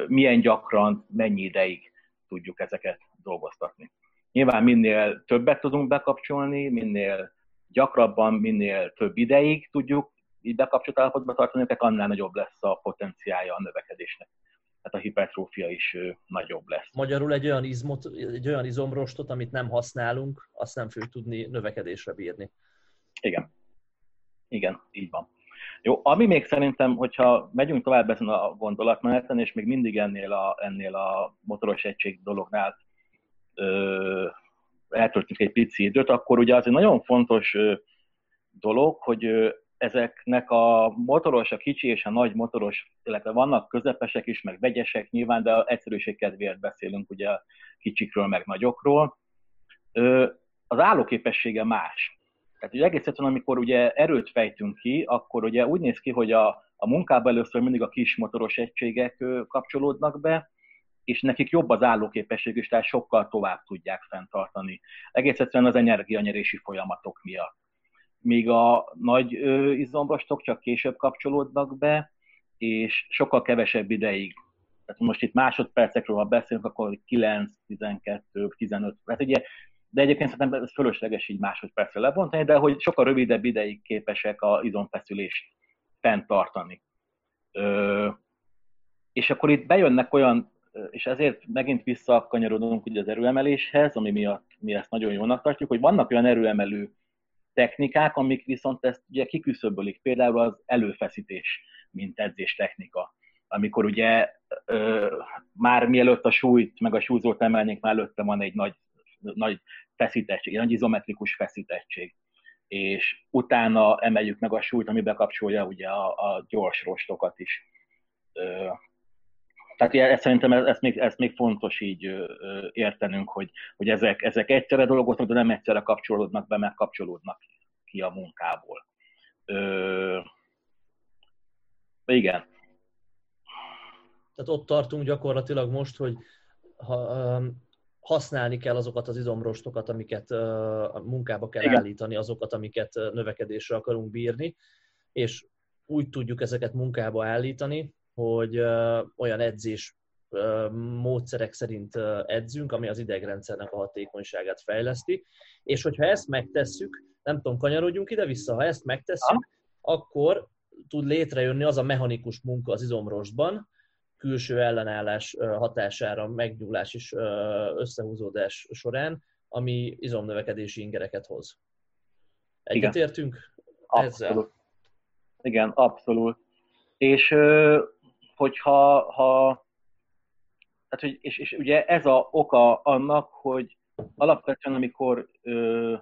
milyen gyakran, mennyi ideig tudjuk ezeket dolgoztatni. Nyilván minél többet tudunk bekapcsolni, minél gyakrabban, minél több ideig tudjuk így bekapcsolt állapotba tartani őket, annál nagyobb lesz a potenciája a növekedésnek. Tehát a hipertrófia is nagyobb lesz. Magyarul egy olyan, izmot, egy olyan izomrostot, amit nem használunk, azt nem fogjuk tudni növekedésre bírni. Igen. Igen, így van. Jó, ami még szerintem, hogyha megyünk tovább ezen a gondolatmeneten, és még mindig ennél a, ennél a motoros egység dolognál ö, eltöltünk egy pici időt, akkor ugye az egy nagyon fontos dolog, hogy ezeknek a motoros, a kicsi és a nagy motoros, illetve vannak közepesek is, meg vegyesek nyilván, de egyszerűség kedvéért beszélünk ugye a kicsikről, meg nagyokról. Az állóképessége más. Tehát ugye egész egyszerűen, amikor ugye erőt fejtünk ki, akkor ugye úgy néz ki, hogy a, a munkában először mindig a kis motoros egységek kapcsolódnak be, és nekik jobb az állóképesség is, tehát sokkal tovább tudják fenntartani. Egész egyszerűen az energianyerési folyamatok miatt. Míg a nagy izomrostok csak később kapcsolódnak be, és sokkal kevesebb ideig. Tehát most itt másodpercekről, ha beszélünk, akkor 9, 12, 15, hát ugye, de egyébként szerintem ez fölösleges így másodpercre lebontani, de hogy sokkal rövidebb ideig képesek a izomfeszülést fenntartani. Ö, és akkor itt bejönnek olyan és ezért megint visszakanyarodunk ugye az erőemeléshez, ami miatt mi ezt nagyon jónak tartjuk, hogy vannak olyan erőemelő technikák, amik viszont ezt ugye kiküszöbölik, például az előfeszítés, mint edzés technika. Amikor ugye ö, már mielőtt a súlyt, meg a súlyzót emelnénk, már előtte van egy nagy, nagy feszítettség, egy nagy izometrikus feszítettség és utána emeljük meg a súlyt, ami bekapcsolja ugye a, a gyors rostokat is. Tehát ezt szerintem ezt még, ezt még fontos így értenünk, hogy, hogy ezek, ezek egyszerre dolgoznak, de nem egyszerre kapcsolódnak be, meg kapcsolódnak ki a munkából. Ö, igen. Tehát ott tartunk gyakorlatilag most, hogy ha, használni kell azokat az izomrostokat, amiket a munkába kell Igen. állítani, azokat, amiket növekedésre akarunk bírni, és úgy tudjuk ezeket munkába állítani, hogy olyan edzés módszerek szerint edzünk, ami az idegrendszernek a hatékonyságát fejleszti, és hogyha ezt megtesszük, nem tudom, kanyarodjunk ide-vissza, ha ezt megtesszük, akkor tud létrejönni az a mechanikus munka az izomrostban, külső ellenállás hatására, megnyúlás és összehúzódás során, ami izomnövekedési ingereket hoz. Egyetértünk ezzel? Abszolút. Igen, abszolút. És hogyha ha, tehát, hogy, és, és ugye ez a oka annak, hogy alapvetően amikor ö,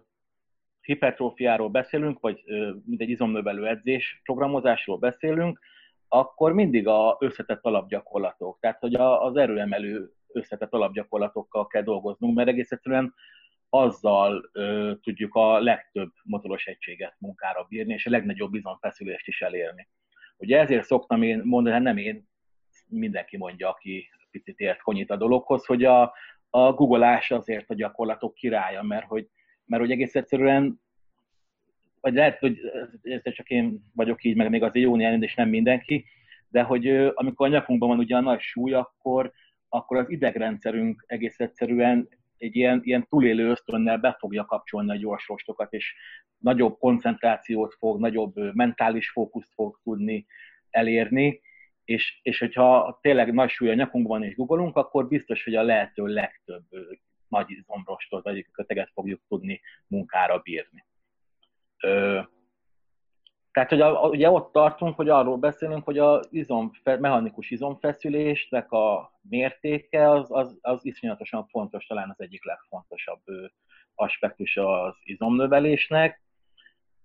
hipertrófiáról beszélünk, vagy ö, mindegy izomnövelő edzés programozásról beszélünk, akkor mindig a összetett alapgyakorlatok, tehát hogy a, az erőemelő összetett alapgyakorlatokkal kell dolgoznunk, mert egész egyszerűen azzal ö, tudjuk a legtöbb motoros egységet munkára bírni, és a legnagyobb bizonfeszülést is elérni. Ugye ezért szoktam én mondani, hát nem én, mindenki mondja, aki picit ért konyít a dologhoz, hogy a, a googleás azért a gyakorlatok királya, mert hogy, mert hogy egész egyszerűen vagy lehet, hogy ez csak én vagyok így, meg még az jó néhány, és nem mindenki, de hogy amikor a nyakunkban van ugye a nagy súly, akkor, akkor az idegrendszerünk egész egyszerűen egy ilyen, ilyen túlélő ösztönnel be fogja kapcsolni a gyors rostokat, és nagyobb koncentrációt fog, nagyobb mentális fókuszt fog tudni elérni, és, és hogyha tényleg nagy súly a nyakunkban és googolunk, akkor biztos, hogy a lehető legtöbb nagy izomrostot vagy köteget fogjuk tudni munkára bírni. Ö, tehát, hogy a, ugye ott tartunk, hogy arról beszélünk, hogy a izom, mechanikus izomfeszülésnek a mértéke az, az, az iszonyatosan fontos, talán az egyik legfontosabb aspektus az izomnövelésnek,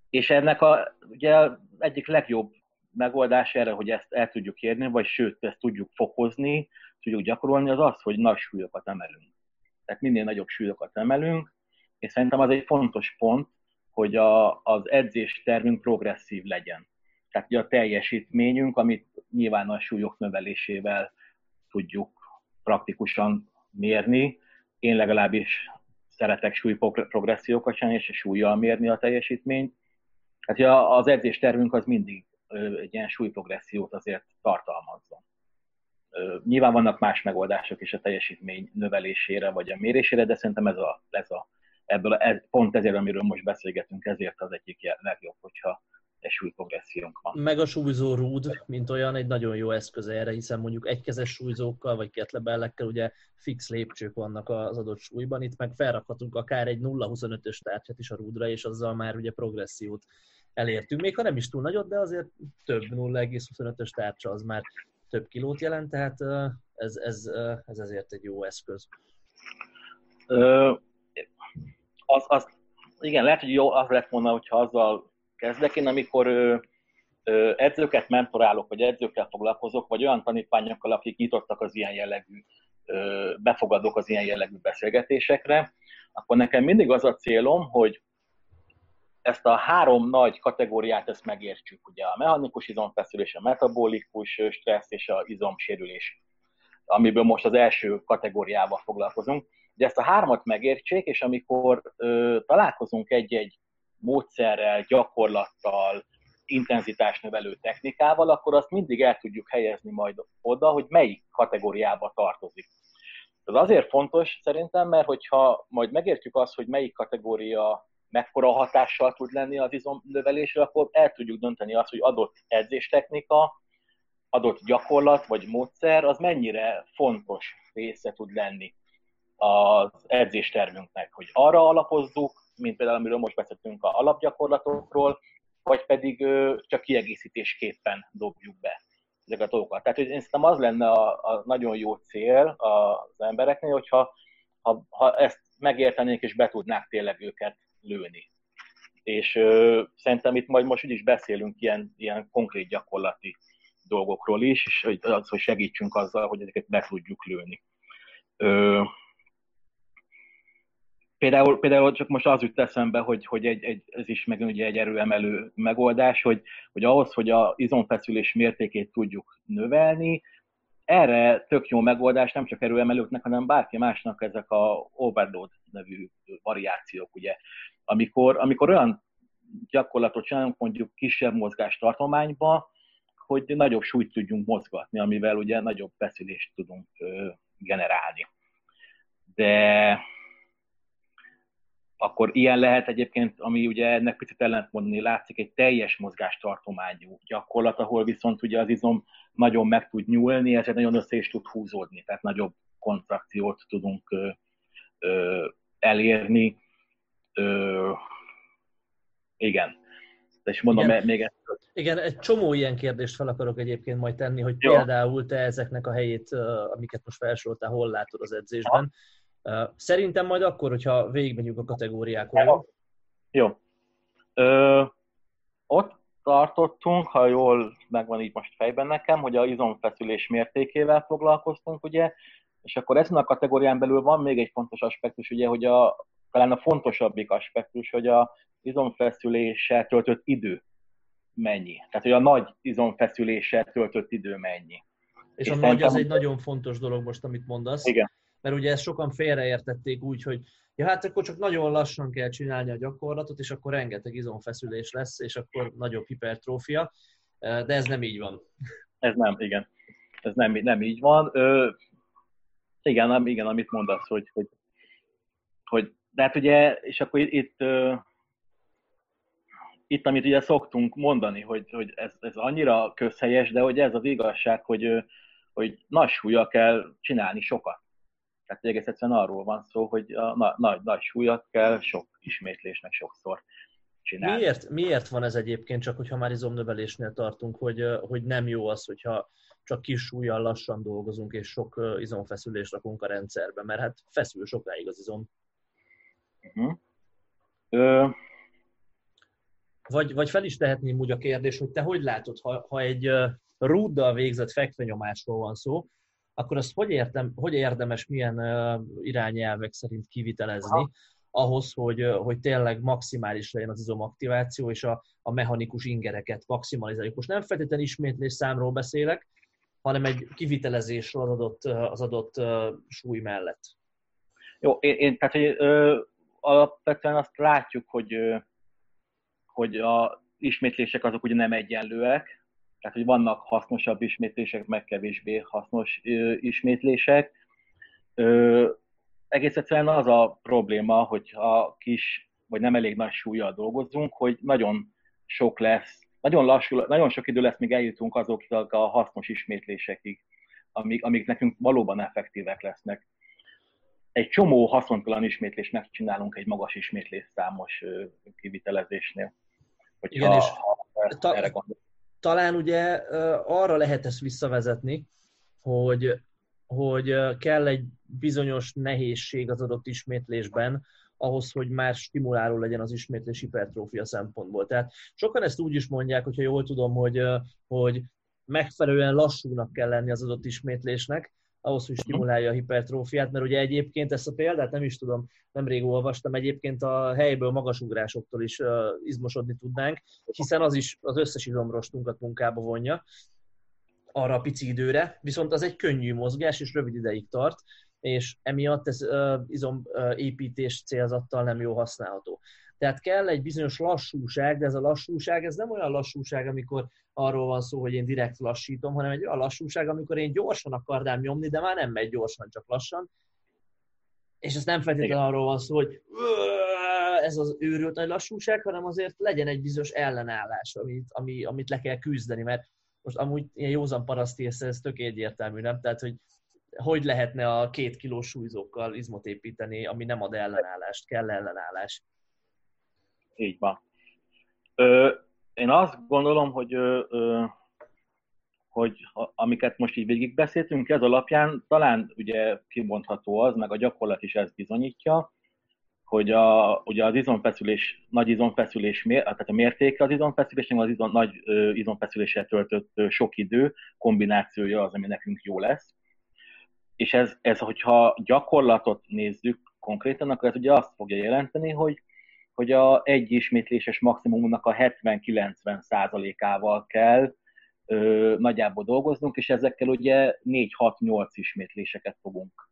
és ennek a, ugye egyik legjobb megoldás erre, hogy ezt el tudjuk érni, vagy sőt, ezt tudjuk fokozni, tudjuk gyakorolni, az az, hogy nagy súlyokat emelünk. Tehát minél nagyobb súlyokat emelünk, és szerintem az egy fontos pont, hogy a, az edzés termünk progresszív legyen. Tehát a teljesítményünk, amit nyilván a súlyok növelésével tudjuk praktikusan mérni. Én legalábbis szeretek súlyprogressziókat csinálni, és súlyjal mérni a teljesítményt. Tehát az edzés tervünk az mindig egy ilyen súlyprogressziót azért tartalmazzon. Nyilván vannak más megoldások is a teljesítmény növelésére vagy a mérésére, de szerintem ez a, ez a ebből ez, pont ezért, amiről most beszélgetünk, ezért az egyik legjobb, hogyha egy súlyprogressziónk van. Meg a súlyzó rúd, mint olyan, egy nagyon jó eszköz erre, hiszen mondjuk egykezes súlyzókkal, vagy ketlebellekkel ugye fix lépcsők vannak az adott súlyban, itt meg felrakhatunk akár egy 0-25-ös tárgyat is a rúdra, és azzal már ugye progressziót elértünk. Még ha nem is túl nagyot, de azért több 0,25-ös tárcsa az már több kilót jelent, tehát ez, ez, ez ezért egy jó eszköz. Ö, az, az, igen, lehet, hogy jó az lett volna, hogyha azzal kezdek. Én amikor ö, ö, edzőket mentorálok, vagy edzőkkel foglalkozok, vagy olyan tanítványokkal, akik nyitottak az ilyen jellegű, ö, befogadok az ilyen jellegű beszélgetésekre, akkor nekem mindig az a célom, hogy ezt a három nagy kategóriát ezt megértsük, ugye a mechanikus izomfeszülés, a metabolikus stressz és a izomsérülés, amiből most az első kategóriával foglalkozunk. De ezt a hármat megértsék, és amikor ö, találkozunk egy-egy módszerrel, gyakorlattal, intenzitásnövelő technikával, akkor azt mindig el tudjuk helyezni majd oda, hogy melyik kategóriába tartozik. Ez azért fontos szerintem, mert hogyha majd megértjük azt, hogy melyik kategória mekkora hatással tud lenni az izomnövelésre, akkor el tudjuk dönteni azt, hogy adott edzéstechnika, adott gyakorlat vagy módszer, az mennyire fontos része tud lenni az edzéstervünknek, hogy arra alapozzuk, mint például amiről most beszéltünk a alapgyakorlatokról, vagy pedig csak kiegészítésképpen dobjuk be ezeket a dolgokat. Tehát hogy én szerintem az lenne a, a nagyon jó cél az embereknél, hogyha ha, ha ezt megértenék és be tudnák tényleg őket lőni. És ö, szerintem itt majd most is beszélünk ilyen, ilyen konkrét gyakorlati dolgokról is, és hogy, az, hogy segítsünk azzal, hogy ezeket be tudjuk lőni. Ö, például, például csak most az jut eszembe, hogy, hogy egy, egy, ez is meg ugye egy erőemelő megoldás, hogy, hogy ahhoz, hogy a izomfeszülés mértékét tudjuk növelni, erre tök jó megoldás nem csak erőemelőknek, hanem bárki másnak ezek a overload nevű variációk, ugye. Amikor, amikor olyan gyakorlatot csinálunk mondjuk kisebb mozgástartományba, hogy nagyobb súlyt tudjunk mozgatni, amivel ugye nagyobb feszülést tudunk generálni. De akkor ilyen lehet egyébként, ami ugye ennek picit ellentmondani látszik, egy teljes mozgástartományú gyakorlat, ahol viszont ugye az izom nagyon meg tud nyúlni, ezért nagyon össze is tud húzódni, tehát nagyobb kontrakciót tudunk ö, ö, elérni. Ö, igen. És mondom, igen. még ezt. Igen, egy csomó ilyen kérdést fel akarok egyébként majd tenni, hogy Jó. például te ezeknek a helyét, amiket most felsoroltál, hol látod az edzésben. Ha. Szerintem majd akkor, hogyha végigmegyünk a kategóriákon. Jó. Ö, ott tartottunk, ha jól megvan így most fejben nekem, hogy a izomfeszülés mértékével foglalkoztunk, ugye, és akkor ezen a kategórián belül van még egy fontos aspektus, ugye, hogy a, talán a fontosabbik aspektus, hogy a izomfeszüléssel töltött idő mennyi. Tehát, hogy a nagy izomfeszüléssel töltött idő mennyi. És, és a nagy az egy nagyon fontos dolog most, amit mondasz. Igen. Mert ugye ezt sokan félreértették úgy, hogy ja, hát akkor csak nagyon lassan kell csinálni a gyakorlatot, és akkor rengeteg izomfeszülés lesz, és akkor nagyobb hipertrófia, de ez nem így van. Ez nem, igen. Ez nem, nem így van. Ö, igen, nem, igen, amit mondasz, hogy, hogy, hogy de hát ugye, és akkor itt, itt, itt amit ugye szoktunk mondani, hogy, hogy ez, ez annyira közhelyes, de hogy ez az igazság, hogy, hogy nagy súlya kell csinálni sokat. Tehát egész egyszerűen arról van szó, hogy a nagy, nagy, nagy súlyat kell sok ismétlésnek sokszor csinálni. Miért, miért van ez egyébként, csak hogyha már izomnövelésnél tartunk, hogy, hogy nem jó az, hogyha csak kis súlyjal lassan dolgozunk, és sok izomfeszülést rakunk a rendszerbe, mert hát feszül sokáig az izom. Uh-huh. Ö... Vagy, vagy fel is tehetném úgy a kérdés, hogy te hogy látod, ha, ha egy rúddal végzett fekvenyomásról van szó, akkor azt hogy, értem, hogy érdemes milyen irányelvek szerint kivitelezni, Aha. ahhoz, hogy, hogy tényleg maximális legyen az izomaktiváció, és a, a mechanikus ingereket maximalizáljuk. Most nem feltétlenül ismétlés számról beszélek, hanem egy kivitelezésről az adott, az adott súly mellett. Jó, én, én tehát hogy, ö, alapvetően azt látjuk, hogy, ö, hogy a ismétlések azok ugye nem egyenlőek, tehát, hogy vannak hasznosabb ismétlések, meg kevésbé hasznos ö, ismétlések. Ö, egész egyszerűen az a probléma, hogy ha kis, vagy nem elég nagy súlyjal dolgozunk, hogy nagyon sok lesz, nagyon lassú, nagyon sok idő lesz, míg eljutunk azoknak a hasznos ismétlésekig, amik, amik nekünk valóban effektívek lesznek. Egy csomó haszontalan ismétlést megcsinálunk egy magas ismétlés számos kivitelezésnél. Hogyha, Igen, és ha ta- erre talán ugye arra lehet ezt visszavezetni, hogy, hogy kell egy bizonyos nehézség az adott ismétlésben, ahhoz, hogy már stimuláló legyen az ismétlés hipertrófia szempontból. Tehát sokan ezt úgy is mondják, hogyha jól tudom, hogy, hogy megfelelően lassúnak kell lenni az adott ismétlésnek, ahhoz, hogy stimulálja a hipertrófiát, mert ugye egyébként ezt a példát nem is tudom, nemrég olvastam, egyébként a helyből magasugrásoktól is uh, izmosodni tudnánk, hiszen az is az összes izomrostunkat munkába vonja arra a pici időre, viszont az egy könnyű mozgás, és rövid ideig tart, és emiatt ez uh, izomépítés célzattal nem jó használható. Tehát kell egy bizonyos lassúság, de ez a lassúság, ez nem olyan lassúság, amikor arról van szó, hogy én direkt lassítom, hanem egy olyan lassúság, amikor én gyorsan akarnám nyomni, de már nem megy gyorsan, csak lassan. És ez nem feltétlenül arról van szó, hogy ez az őrült nagy lassúság, hanem azért legyen egy bizonyos ellenállás, amit, ami, amit le kell küzdeni, mert most amúgy ilyen józan paraszti ez, ez tök egyértelmű, nem? Tehát, hogy hogy lehetne a két kilós súlyzókkal izmot építeni, ami nem ad ellenállást, kell ellenállás. Így van. Ö, én azt gondolom, hogy, ö, ö, hogy amiket most így végigbeszéltünk, ez alapján talán ugye kimondható az, meg a gyakorlat is ezt bizonyítja, hogy a, ugye az izomfeszülés, nagy izomfeszülés, tehát a mértéke az izomfeszülésnek az izom, nagy izomfeszüléssel töltött sok idő kombinációja az, ami nekünk jó lesz. És ez, ez hogyha gyakorlatot nézzük konkrétan, akkor ez ugye azt fogja jelenteni, hogy hogy a egy ismétléses maximumnak a 70-90 százalékával kell ö, nagyjából dolgoznunk, és ezekkel ugye 4-6-8 ismétléseket fogunk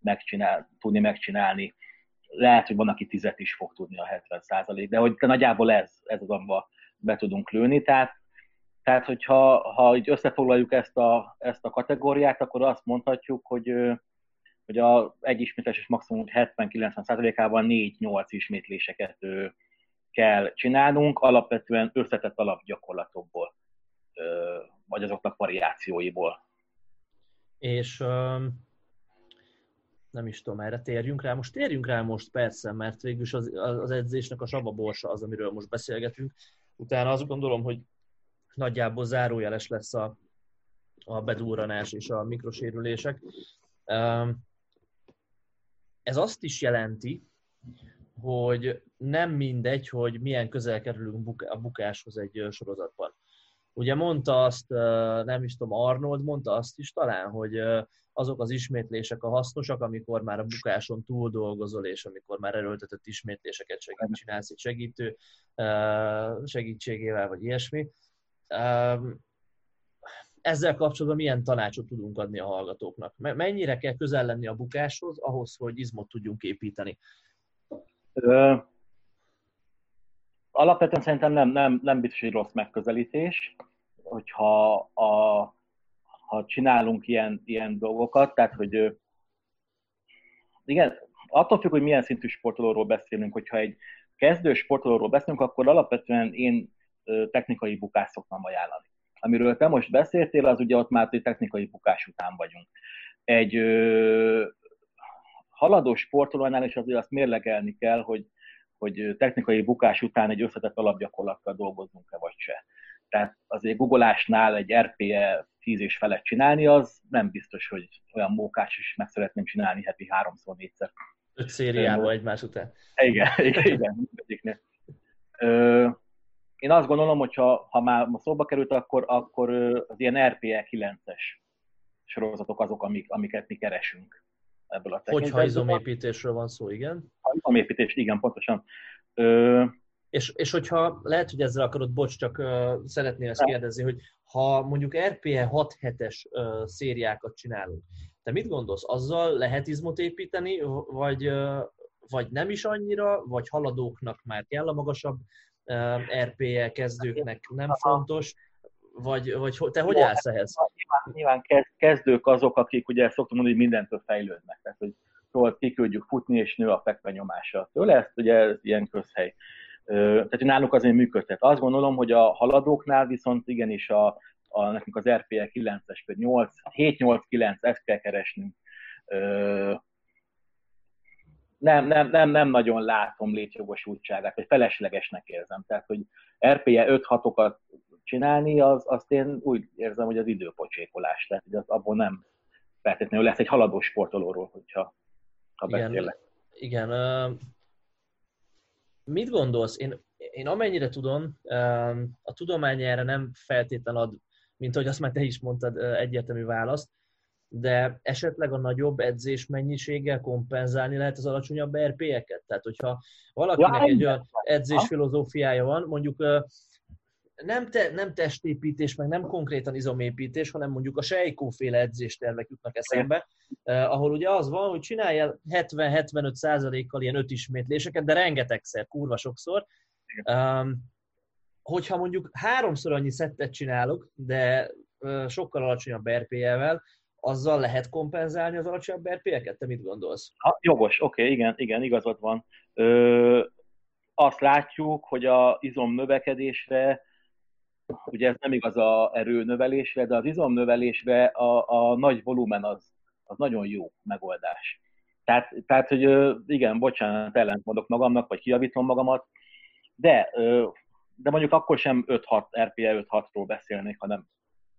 megcsinál, tudni megcsinálni. Lehet, hogy van, aki 10 is fog tudni a 70 százalék, de hogy nagyjából ez, ez az, amivel be tudunk lőni. Tehát, tehát hogyha ha így összefoglaljuk ezt a, ezt a kategóriát, akkor azt mondhatjuk, hogy hogy a egy ismétlés maximum 70-90%-ában 4-8 ismétléseket kell csinálnunk, alapvetően összetett alapgyakorlatokból, vagy azoknak variációiból. És nem is tudom, erre térjünk rá. Most térjünk rá most persze, mert végülis az, az edzésnek a sava borsa az, amiről most beszélgetünk. Utána azt gondolom, hogy nagyjából zárójeles lesz a, a bedúranás és a mikrosérülések. Ez azt is jelenti, hogy nem mindegy, hogy milyen közel kerülünk a bukáshoz egy sorozatban. Ugye mondta azt, nem is tudom, Arnold mondta azt is talán, hogy azok az ismétlések a hasznosak, amikor már a bukáson túl dolgozol, és amikor már erőltetett ismétléseket segít, csinálsz egy segítő segítségével, vagy ilyesmi ezzel kapcsolatban milyen tanácsot tudunk adni a hallgatóknak? Mennyire kell közel lenni a bukáshoz, ahhoz, hogy izmot tudjunk építeni? Alapvetően szerintem nem, nem, nem biztos, hogy rossz megközelítés, hogyha a, ha csinálunk ilyen, ilyen dolgokat, tehát hogy igen, attól függ, hogy milyen szintű sportolóról beszélünk, hogyha egy kezdő sportolóról beszélünk, akkor alapvetően én technikai bukást szoktam ajánlani amiről te most beszéltél, az ugye ott már egy technikai bukás után vagyunk. Egy ö, haladó sportolónál is azért azt mérlegelni kell, hogy, hogy technikai bukás után egy összetett alapgyakorlattal dolgozzunk-e vagy se. Tehát azért googolásnál egy RPE 10 és felett csinálni, az nem biztos, hogy olyan mókás is meg szeretném csinálni heti háromszor, négyszer. Öt szériával egymás után. Igen, igen, igen én azt gondolom, hogy ha, ha már szóba került, akkor, akkor az ilyen RPE 9-es sorozatok azok, amik, amiket mi keresünk ebből a Hogyha izomépítésről van szó, igen? Ha izomépítés, igen, pontosan. Ö... És, és hogyha, lehet, hogy ezzel akarod, bocs, csak uh, szeretnél ezt kérdezni, hogy ha mondjuk RPE 6 7-es uh, szériákat csinálunk, te mit gondolsz, azzal lehet izmot építeni, vagy, uh, vagy nem is annyira, vagy haladóknak már kell a magasabb RPE kezdőknek nem fontos, vagy, vagy te hogy állsz ehhez? Nyilván, nyilván kezdők azok, akik ugye szoktam mondani, hogy mindentől fejlődnek. Tehát, hogy szóval kiküldjük futni, és nő a fekve nyomása tőle, ezt ugye ez ilyen közhely. Tehát náluk azért működtet. Azt gondolom, hogy a haladóknál viszont igenis a, a nekünk az RPE 9-es, vagy 8, 7-8-9, ezt kell keresnünk nem, nem, nem, nem nagyon látom létjogosultságát, vagy feleslegesnek érzem. Tehát, hogy RPE 5-6-okat csinálni, az, azt én úgy érzem, hogy az időpocsékolás. Tehát, hogy az abból nem feltétlenül lesz egy haladó sportolóról, hogyha ha igen, beszélek. Igen, mit gondolsz? Én, én amennyire tudom, a tudomány erre nem feltétlen ad, mint ahogy azt már te is mondtad, egyértelmű választ, de esetleg a nagyobb edzés mennyiséggel kompenzálni lehet az alacsonyabb RP-eket? Tehát, hogyha valakinek egy olyan edzés filozófiája van, mondjuk nem, te, nem testépítés, meg nem konkrétan izomépítés, hanem mondjuk a sejkóféle edzéstervek jutnak eszembe, eh, ahol ugye az van, hogy csinálja 70-75 százalékkal ilyen öt ismétléseket, de rengetegszer, kurva sokszor. Um, hogyha mondjuk háromszor annyi szettet csinálok, de sokkal alacsonyabb RPE-vel, azzal lehet kompenzálni az alacsonyabb RPE-ket? Te mit gondolsz? Ha, jogos, oké, okay, igen, igen, igazad van. Ö, azt látjuk, hogy a izom növekedésre Ugye ez nem igaz a erőnövelésre, de az izomnövelésre a, a nagy volumen az, az nagyon jó megoldás. Tehát, tehát, hogy igen, bocsánat, ellent mondok magamnak, vagy kiavítom magamat, de, de mondjuk akkor sem 5-6, RPE 5-6-ról beszélnék, hanem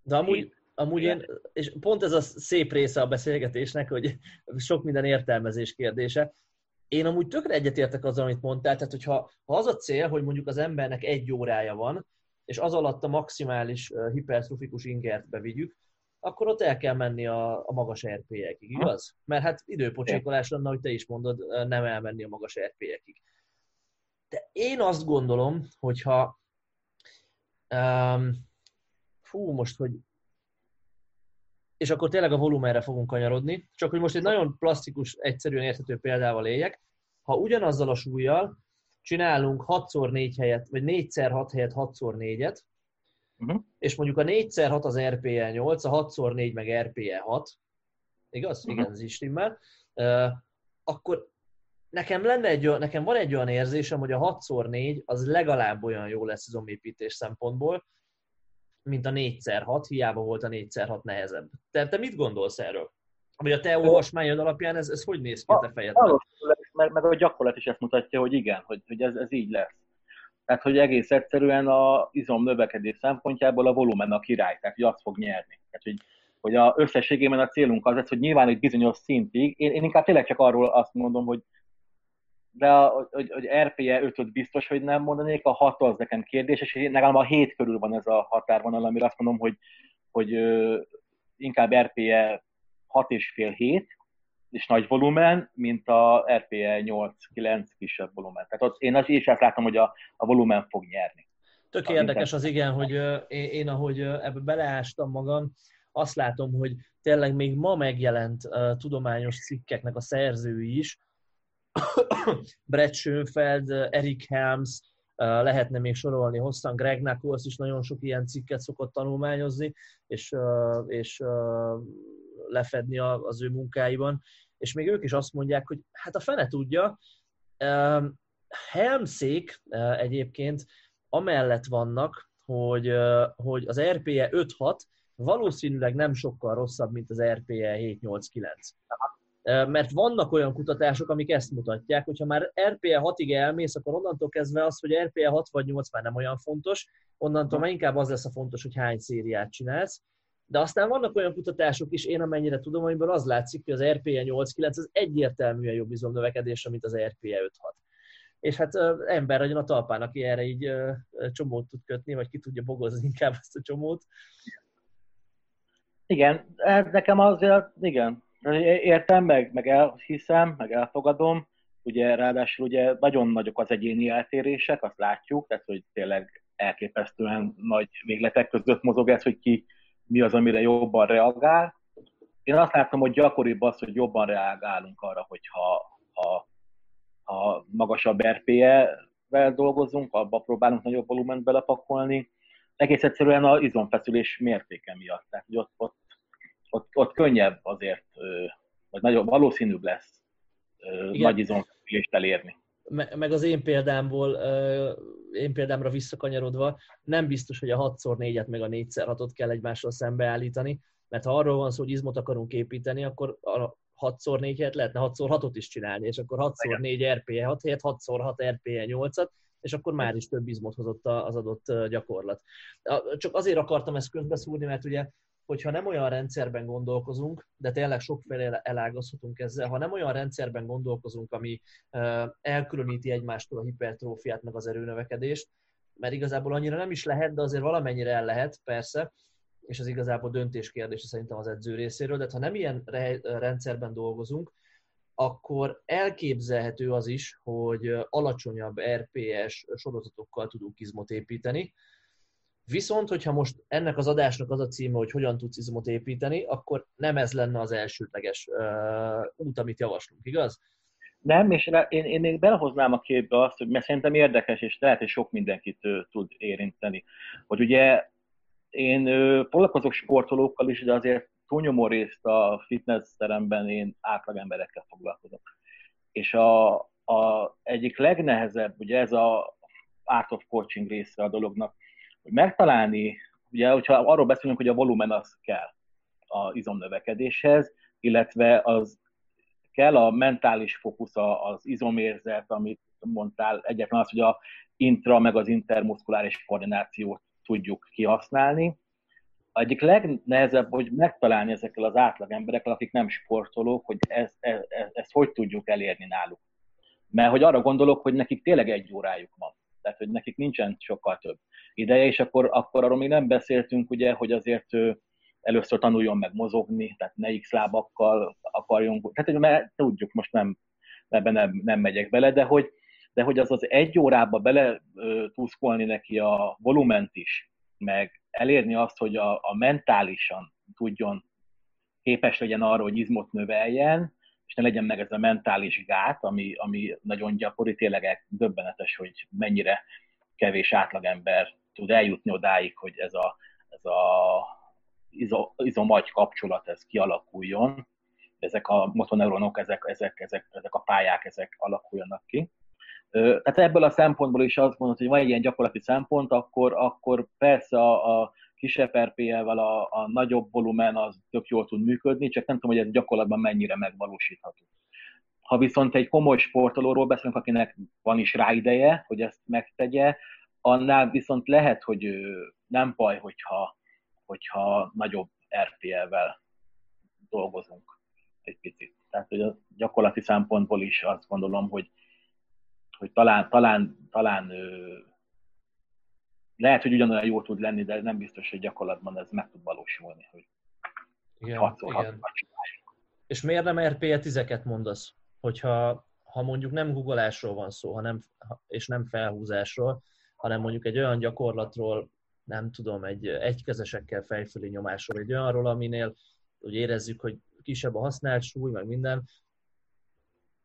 de amúgy, amúgy én, és pont ez a szép része a beszélgetésnek, hogy sok minden értelmezés kérdése. Én amúgy tökre egyetértek azzal, amit mondtál, tehát hogyha ha az a cél, hogy mondjuk az embernek egy órája van, és az alatt a maximális hipertrofikus ingert bevigyük, akkor ott el kell menni a, a magas RP-ekig, igaz? Mert hát időpocsékolás lenne, hogy te is mondod, nem elmenni a magas RP-ekig. De én azt gondolom, hogyha um, fú, most, hogy és akkor tényleg a volumenre fogunk kanyarodni, csak hogy most egy nagyon plastikus, egyszerűen érthető példával éljek, ha ugyanazzal a súlyjal csinálunk 6x4 helyet, vagy 4x6 helyet 6x4-et, uh-huh. Mhm. és mondjuk a 4x6 az RPE 8, a 6x4 meg RPE 6, igaz? Uh-huh. Igen, ez is stimmel. Uh, akkor nekem, lenne egy, nekem van egy olyan érzésem, hogy a 6x4 az legalább olyan jó lesz az omépítés szempontból, mint a 4x6, hiába volt a 4x6 nehezebb. Te, te mit gondolsz erről? Vagy a te olvasmányod alapján ez, ez hogy néz ki a te fejedben? meg, meg a gyakorlat is ezt mutatja, hogy igen, hogy, hogy ez, ez így lesz. Tehát, hogy egész egyszerűen a izom növekedés szempontjából a volumen a király, tehát hogy azt fog nyerni. Tehát, hogy, hogy a összességében a célunk az, hogy nyilván egy bizonyos szintig, én, én inkább tényleg csak arról azt mondom, hogy de a, hogy, hogy RPE 5 biztos, hogy nem mondanék, a 6 az nekem kérdés, és legalább a 7 körül van ez a határvonal, amire azt mondom, hogy, hogy ö, inkább RPE 6,5-7, és nagy volumen, mint a RPE 8-9 kisebb volumen. Tehát ott én az is azt látom, hogy a, a volumen fog nyerni. Tök a érdekes az igen, hogy én, én ahogy ebbe beleástam magam, azt látom, hogy tényleg még ma megjelent uh, tudományos cikkeknek a szerzői is, Brett Schönfeld, Eric Helms, lehetne még sorolni hosszan, Greg Knuckles is nagyon sok ilyen cikket szokott tanulmányozni, és, és lefedni az ő munkáiban, és még ők is azt mondják, hogy hát a fene tudja, Helmszék egyébként amellett vannak, hogy, hogy az RPE 5-6 valószínűleg nem sokkal rosszabb, mint az RPE 7-8-9. Mert vannak olyan kutatások, amik ezt mutatják, hogyha már RPE 6-ig elmész, akkor onnantól kezdve az, hogy RPE 6 vagy 8 már nem olyan fontos, onnantól már inkább az lesz a fontos, hogy hány szériát csinálsz. De aztán vannak olyan kutatások is, én amennyire tudom, amiből az látszik, hogy az RPE 8-9 az egyértelműen jobb izomnövekedésre, mint az RPE 5-6. És hát ember legyen a talpán, aki erre így csomót tud kötni, vagy ki tudja bogozni inkább ezt a csomót. Igen, nekem azért, igen, értem, meg, meg elhiszem, meg elfogadom, ugye ráadásul ugye nagyon nagyok az egyéni eltérések, azt látjuk, tehát hogy tényleg elképesztően nagy végletek között mozog ez, hogy ki mi az, amire jobban reagál. Én azt látom, hogy gyakoribb az, hogy jobban reagálunk arra, hogyha ha, ha magasabb RPE-vel dolgozunk, abba próbálunk nagyobb volument belepakolni. Egész egyszerűen az izomfeszülés mértéke miatt. Tehát, hogy ott, ott, ott, ott könnyebb azért, vagy nagyobb, valószínűbb lesz Igen. nagy izomfeszülést elérni meg az én példámból, én példámra visszakanyarodva, nem biztos, hogy a 6x4-et meg a 4x6-ot kell egymással szembeállítani, mert ha arról van szó, hogy izmot akarunk építeni, akkor a 6x4 helyet lehetne 6x6-ot is csinálni, és akkor 6x4 RPE 6 helyett 6x6 RPE 8-at, és akkor már is több izmot hozott az adott gyakorlat. Csak azért akartam ezt közbeszúrni, mert ugye hogyha nem olyan rendszerben gondolkozunk, de tényleg sokféle elágazhatunk ezzel, ha nem olyan rendszerben gondolkozunk, ami elkülöníti egymástól a hipertrófiát, meg az erőnövekedést, mert igazából annyira nem is lehet, de azért valamennyire el lehet, persze, és az igazából döntés kérdése szerintem az edző részéről, de ha nem ilyen rendszerben dolgozunk, akkor elképzelhető az is, hogy alacsonyabb RPS sorozatokkal tudunk izmot építeni. Viszont, hogyha most ennek az adásnak az a címe, hogy hogyan tudsz izmot építeni, akkor nem ez lenne az elsődleges uh, út, amit javaslunk, igaz? Nem, és én, én még belehoznám a képbe azt, hogy mert szerintem érdekes, és lehet, hogy sok mindenkit uh, tud érinteni. Hogy ugye én uh, foglalkozok sportolókkal is, de azért túlnyomó részt a fitness teremben én átlag emberekkel foglalkozok. És a, a egyik legnehezebb, ugye ez a art of coaching része a dolognak, hogy megtalálni, ugye, hogyha arról beszélünk, hogy a volumen az kell az izomnövekedéshez, illetve az kell a mentális fókusz, az izomérzet, amit mondtál, egyetlen az, hogy a intra meg az intermuszkuláris koordinációt tudjuk kihasználni, egyik legnehezebb, hogy megtalálni ezekkel az átlag emberekkel, akik nem sportolók, hogy ezt, ezt, ezt hogy tudjuk elérni náluk. Mert hogy arra gondolok, hogy nekik tényleg egy órájuk van. Tehát, hogy nekik nincsen sokkal több ideje, és akkor, akkor arról még nem beszéltünk, ugye, hogy azért ő először tanuljon meg mozogni, tehát ne x lábakkal akarjunk, tehát hogy mert tudjuk, most nem, ebben nem, nem megyek bele, de hogy, de hogy az az egy órába bele tuszkolni neki a volument is, meg elérni azt, hogy a, a mentálisan tudjon, képes legyen arra, hogy izmot növeljen, és ne legyen meg ez a mentális gát, ami, ami nagyon gyakori, tényleg döbbenetes, hogy mennyire kevés átlagember tud eljutni odáig, hogy ez a, ez a izo, izomagy kapcsolat ez kialakuljon, ezek a motoneuronok, ezek, ezek, ezek, ezek a pályák, ezek alakuljanak ki. Tehát ebből a szempontból is azt mondod, hogy van egy ilyen gyakorlati szempont, akkor, akkor persze a, a kisebb RPL-vel a, a nagyobb volumen az tök jól tud működni, csak nem tudom, hogy ez gyakorlatban mennyire megvalósítható. Ha viszont egy komoly sportolóról beszélünk, akinek van is rá ideje, hogy ezt megtegye, annál viszont lehet, hogy nem baj, hogyha, hogyha nagyobb RPL-vel dolgozunk egy picit. Tehát, hogy a gyakorlati szempontból is azt gondolom, hogy hogy talán, talán, talán lehet, hogy ugyanolyan jó tud lenni, de nem biztos, hogy gyakorlatban ez meg tud valósulni, hogy igen, hatszor, igen. És miért nem RPE tizeket mondasz? Hogyha ha mondjuk nem googolásról van szó, hanem, és nem felhúzásról, hanem mondjuk egy olyan gyakorlatról, nem tudom, egy egykezesekkel fejfölé nyomásról, egy olyanról, aminél hogy érezzük, hogy kisebb a használt súly, meg minden,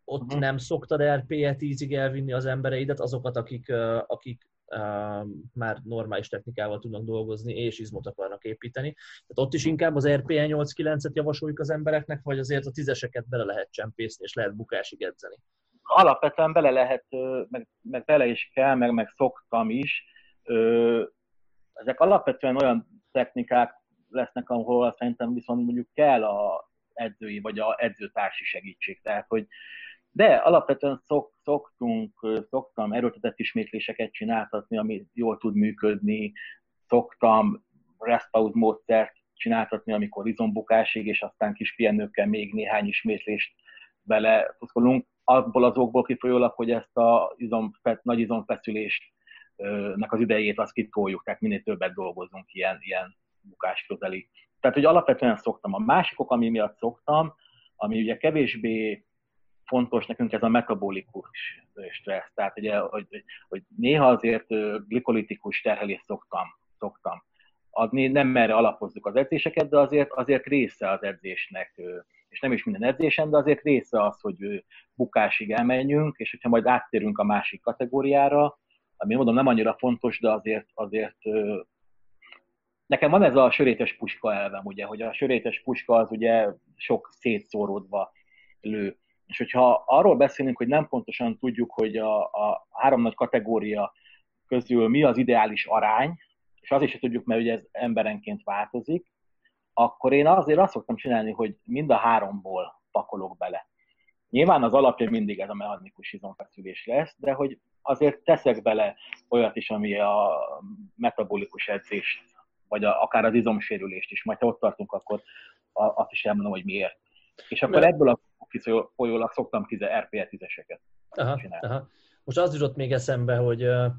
ott uh-huh. nem szoktad RPE 10-ig elvinni az embereidet, azokat, akik, akik már normális technikával tudnak dolgozni, és izmot akarnak építeni. Tehát ott is inkább az RPE 8-9-et javasoljuk az embereknek, vagy azért a tízeseket bele lehet csempészni, és lehet bukásig edzeni? Alapvetően bele lehet, meg, meg bele is kell, meg, meg szoktam is. Ezek alapvetően olyan technikák lesznek, ahol szerintem viszont mondjuk kell a edzői vagy a edzőtársi segítség. Tehát, hogy de alapvetően szok, szoktunk, szoktam erőltetett ismétléseket csináltatni, ami jól tud működni, szoktam rest módszert csináltatni, amikor izombukásig, és aztán kis pihenőkkel még néhány ismétlést bele tuszkolunk, abból az okból kifolyólag, hogy ezt a izom, nagy izomfeszülést nek az idejét azt kitoljuk, tehát minél többet dolgozunk ilyen, ilyen bukás közeli. Tehát, hogy alapvetően szoktam. A másikok, ami miatt szoktam, ami ugye kevésbé fontos nekünk ez a metabolikus stressz. Tehát ugye, hogy, hogy néha azért glikolitikus terhelést szoktam, szoktam adni, nem merre alapozzuk az edzéseket, de azért, azért része az edzésnek, és nem is minden edzésen, de azért része az, hogy bukásig elmenjünk, és hogyha majd áttérünk a másik kategóriára, ami mondom nem annyira fontos, de azért, azért nekem van ez a sörétes puska elvem, ugye, hogy a sörétes puska az ugye sok szétszóródva lő. És hogyha arról beszélünk, hogy nem pontosan tudjuk, hogy a, a három nagy kategória közül mi az ideális arány, és az is tudjuk, mert ugye ez emberenként változik, akkor én azért azt szoktam csinálni, hogy mind a háromból pakolok bele. Nyilván az alapja mindig ez a mechanikus izomfeszülés lesz, de hogy azért teszek bele olyat is, ami a metabolikus edzést vagy a, akár az izomsérülést is, majd ha ott tartunk, akkor azt is elmondom, hogy miért. És akkor Mert... ebből a folyólag szoktam tize, RPE tízeseket aha, aha. Most az jutott még eszembe, hogy uh,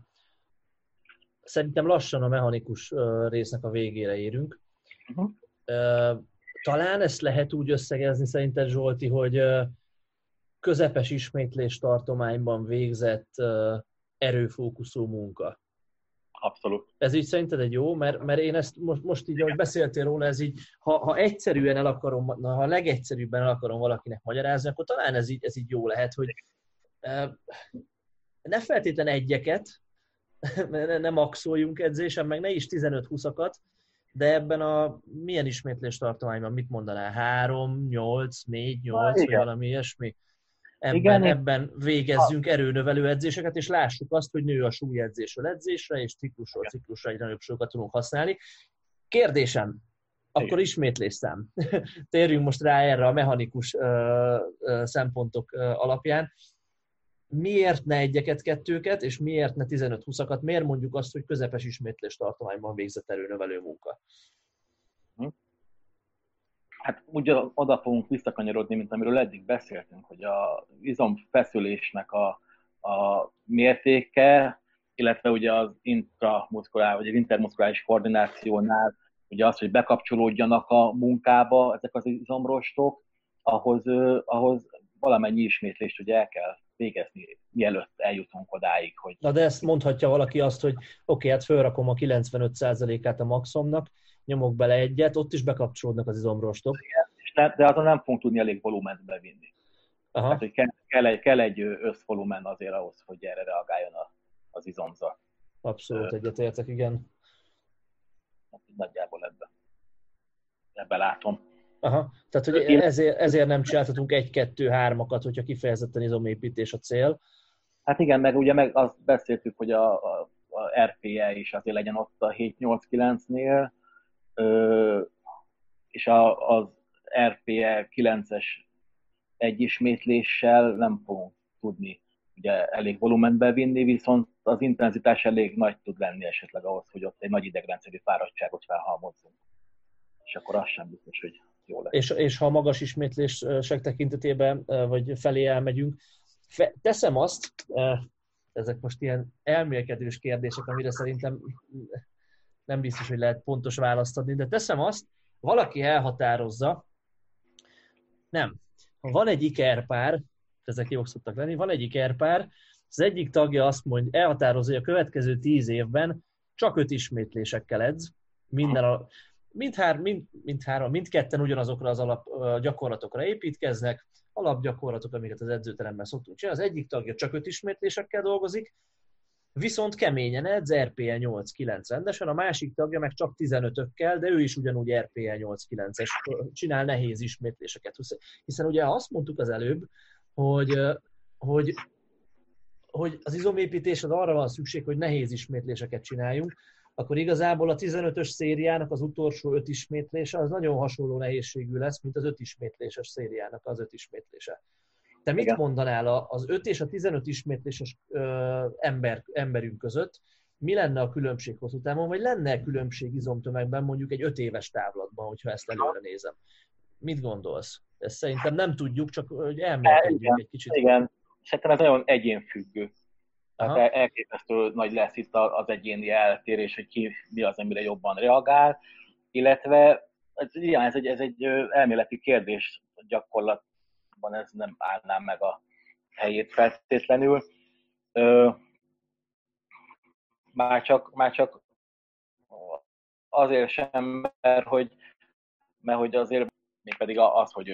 szerintem lassan a mechanikus uh, résznek a végére érünk. Uh-huh. Uh, talán ezt lehet úgy összegezni szerinted, Zsolti, hogy uh, közepes ismétlés tartományban végzett uh, erőfókuszú munka. Abszolút. Ez így szerinted egy jó, mert, mert én ezt most, most így, ahogy beszéltél róla, ez így, ha, ha egyszerűen el akarom, ha legegyszerűbben el akarom valakinek magyarázni, akkor talán ez így, ez így jó lehet, hogy ne feltétlen egyeket, ne, ne maxoljunk edzésen, meg ne is 15-20-akat, de ebben a milyen ismétlés tartományban mit mondanál? 3, 8, 4, 8, vagy valami ilyesmi? Ebben, Igen, ebben végezzünk erőnövelő edzéseket, és lássuk azt, hogy nő a súlyedzésről edzésre, és ciklusról ciklusra egyre nagyobb súlyokat tudunk használni. Kérdésem, akkor ismétlésszám. Térjünk most rá erre a mechanikus ö, ö, szempontok ö, alapján. Miért ne egyeket, kettőket, és miért ne 15-20-akat? Miért mondjuk azt, hogy közepes ismétlés tartományban végzett erőnövelő munka? Hát úgy oda fogunk visszakanyarodni, mint amiről eddig beszéltünk, hogy a izomfeszülésnek a, a mértéke, illetve ugye az intramuszkuláris, vagy az intermuszkuláris koordinációnál ugye az, hogy bekapcsolódjanak a munkába ezek az izomrostok, ahhoz, ahhoz valamennyi ismétlést ugye el kell végezni, mielőtt eljutunk odáig. Hogy... Na de ezt mondhatja valaki azt, hogy oké, okay, hát felrakom a 95%-át a maxomnak, nyomok bele egyet, ott is bekapcsolódnak az izomrostok. Igen, de azon nem fogunk tudni elég volument bevinni. Aha. Hát, hogy kell, kell, egy, kell egy összvolumen azért ahhoz, hogy erre reagáljon a, az izomzat. Abszolút egyetértek, igen. Hát, nagyjából ebben. Ebben látom. Aha, tehát hogy ezért, ezért nem csináltatunk egy-kettő-hármakat, hogyha kifejezetten izomépítés a cél. Hát igen, meg ugye meg azt beszéltük, hogy a, a, a RPE is azért legyen ott a 7-8-9-nél, és a, az RPE 9-es egy ismétléssel nem fogunk tudni ugye elég volument bevinni, viszont az intenzitás elég nagy tud lenni esetleg ahhoz, hogy ott egy nagy idegrendszeri fáradtságot felhalmozzunk. És akkor az sem biztos, hogy jó lesz. És, és ha magas ismétlések tekintetében, vagy felé elmegyünk, fe, teszem azt, ezek most ilyen elmélkedős kérdések, amire szerintem nem biztos, hogy lehet pontos választ adni, de teszem azt, valaki elhatározza, nem, ha van egy ikerpár, ezek jók szoktak lenni, van egy ikerpár, az egyik tagja azt mondja, elhatározza, hogy a következő tíz évben csak öt ismétlésekkel edz, minden a, mindhár, mind, mindhárom, mindketten ugyanazokra az alap gyakorlatokra építkeznek, alapgyakorlatok, amiket az edzőteremben szoktunk csinálni. Az egyik tagja csak öt ismétlésekkel dolgozik, viszont keményen edz RPE 8-9 rendesen, a másik tagja meg csak 15-ökkel, de ő is ugyanúgy RPE 8-9-es, csinál nehéz ismétléseket. Hiszen ugye azt mondtuk az előbb, hogy, hogy, hogy az izomépítés az arra van szükség, hogy nehéz ismétléseket csináljunk, akkor igazából a 15-ös szériának az utolsó öt ismétlése az nagyon hasonló nehézségű lesz, mint az öt ismétléses szériának az öt ismétlése. Te mit Igen. mondanál az 5 és a 15 ismétléses ember, emberünk között? Mi lenne a különbség hosszú távon, vagy lenne különbség izomtömegben mondjuk egy 5 éves távlatban, hogyha ezt előre nézem? Mit gondolsz? Ezt szerintem nem tudjuk, csak hogy elmélkedjünk egy kicsit. Igen, szerintem ez nagyon egyénfüggő. Tehát elképesztő nagy lesz itt az egyéni eltérés, hogy ki mi az, amire jobban reagál, illetve ez, igen, ez, egy, ez egy elméleti kérdés gyakorlat van, ez nem állnám meg a helyét feltétlenül. Ö, már, csak, már csak azért sem, mert hogy, mert hogy azért mégpedig az, hogy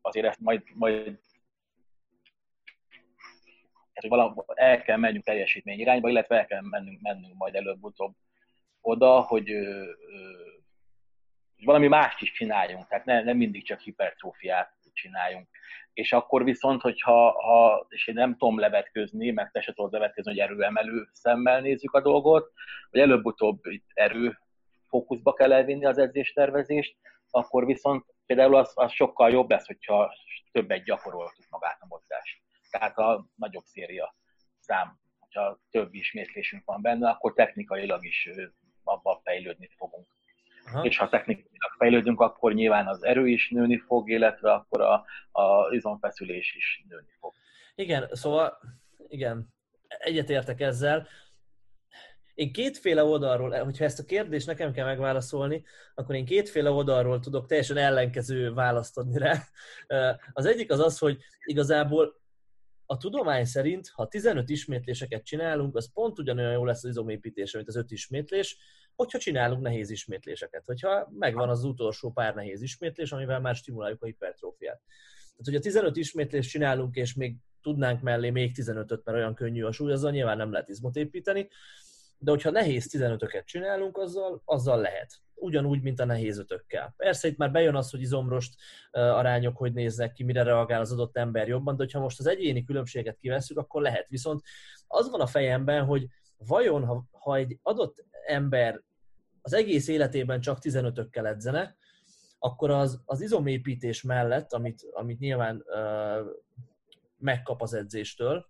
azért ezt majd, majd hogy el kell mennünk teljesítmény irányba, illetve el kell mennünk, mennünk majd előbb-utóbb oda, hogy, hogy valami mást is csináljunk, tehát ne, nem mindig csak hipertrófiát csináljunk. És akkor viszont, hogyha ha, és én nem tudom levetközni, meg te se tudod levetközni, hogy erőemelő szemmel nézzük a dolgot, hogy előbb-utóbb itt erő fókuszba kell elvinni az edzéstervezést, akkor viszont például az, az sokkal jobb lesz, hogyha többet gyakoroltuk magát a mozgást. Tehát a nagyobb széria szám, hogyha több ismétlésünk van benne, akkor technikailag is abban fejlődni fogunk. Aha. És ha technikailag fejlődünk, akkor nyilván az erő is nőni fog, illetve akkor a, a izomfeszülés is nőni fog. Igen, szóval igen, egyetértek ezzel. Én kétféle oldalról, hogyha ezt a kérdést nekem kell megválaszolni, akkor én kétféle oldalról tudok teljesen ellenkező választ adni rá. Az egyik az az, hogy igazából a tudomány szerint, ha 15 ismétléseket csinálunk, az pont ugyanolyan jó lesz az izomépítése, mint az 5 ismétlés, hogyha csinálunk nehéz ismétléseket. Hogyha megvan az utolsó pár nehéz ismétlés, amivel már stimuláljuk a hipertrófiát. Tehát, hogyha 15 ismétlést csinálunk, és még tudnánk mellé még 15-öt, mert olyan könnyű a súly, azzal nyilván nem lehet izmot építeni, de hogyha nehéz 15-öket csinálunk, azzal, azzal lehet. Ugyanúgy, mint a nehéz ötökkel. Persze itt már bejön az, hogy izomrost arányok hogy néznek ki, mire reagál az adott ember jobban, de hogyha most az egyéni különbséget kiveszünk, akkor lehet. Viszont az van a fejemben, hogy vajon, ha, ha egy adott ember az egész életében csak 15-ökkel edzene, akkor az, az izomépítés mellett, amit, amit nyilván uh, megkap az edzéstől,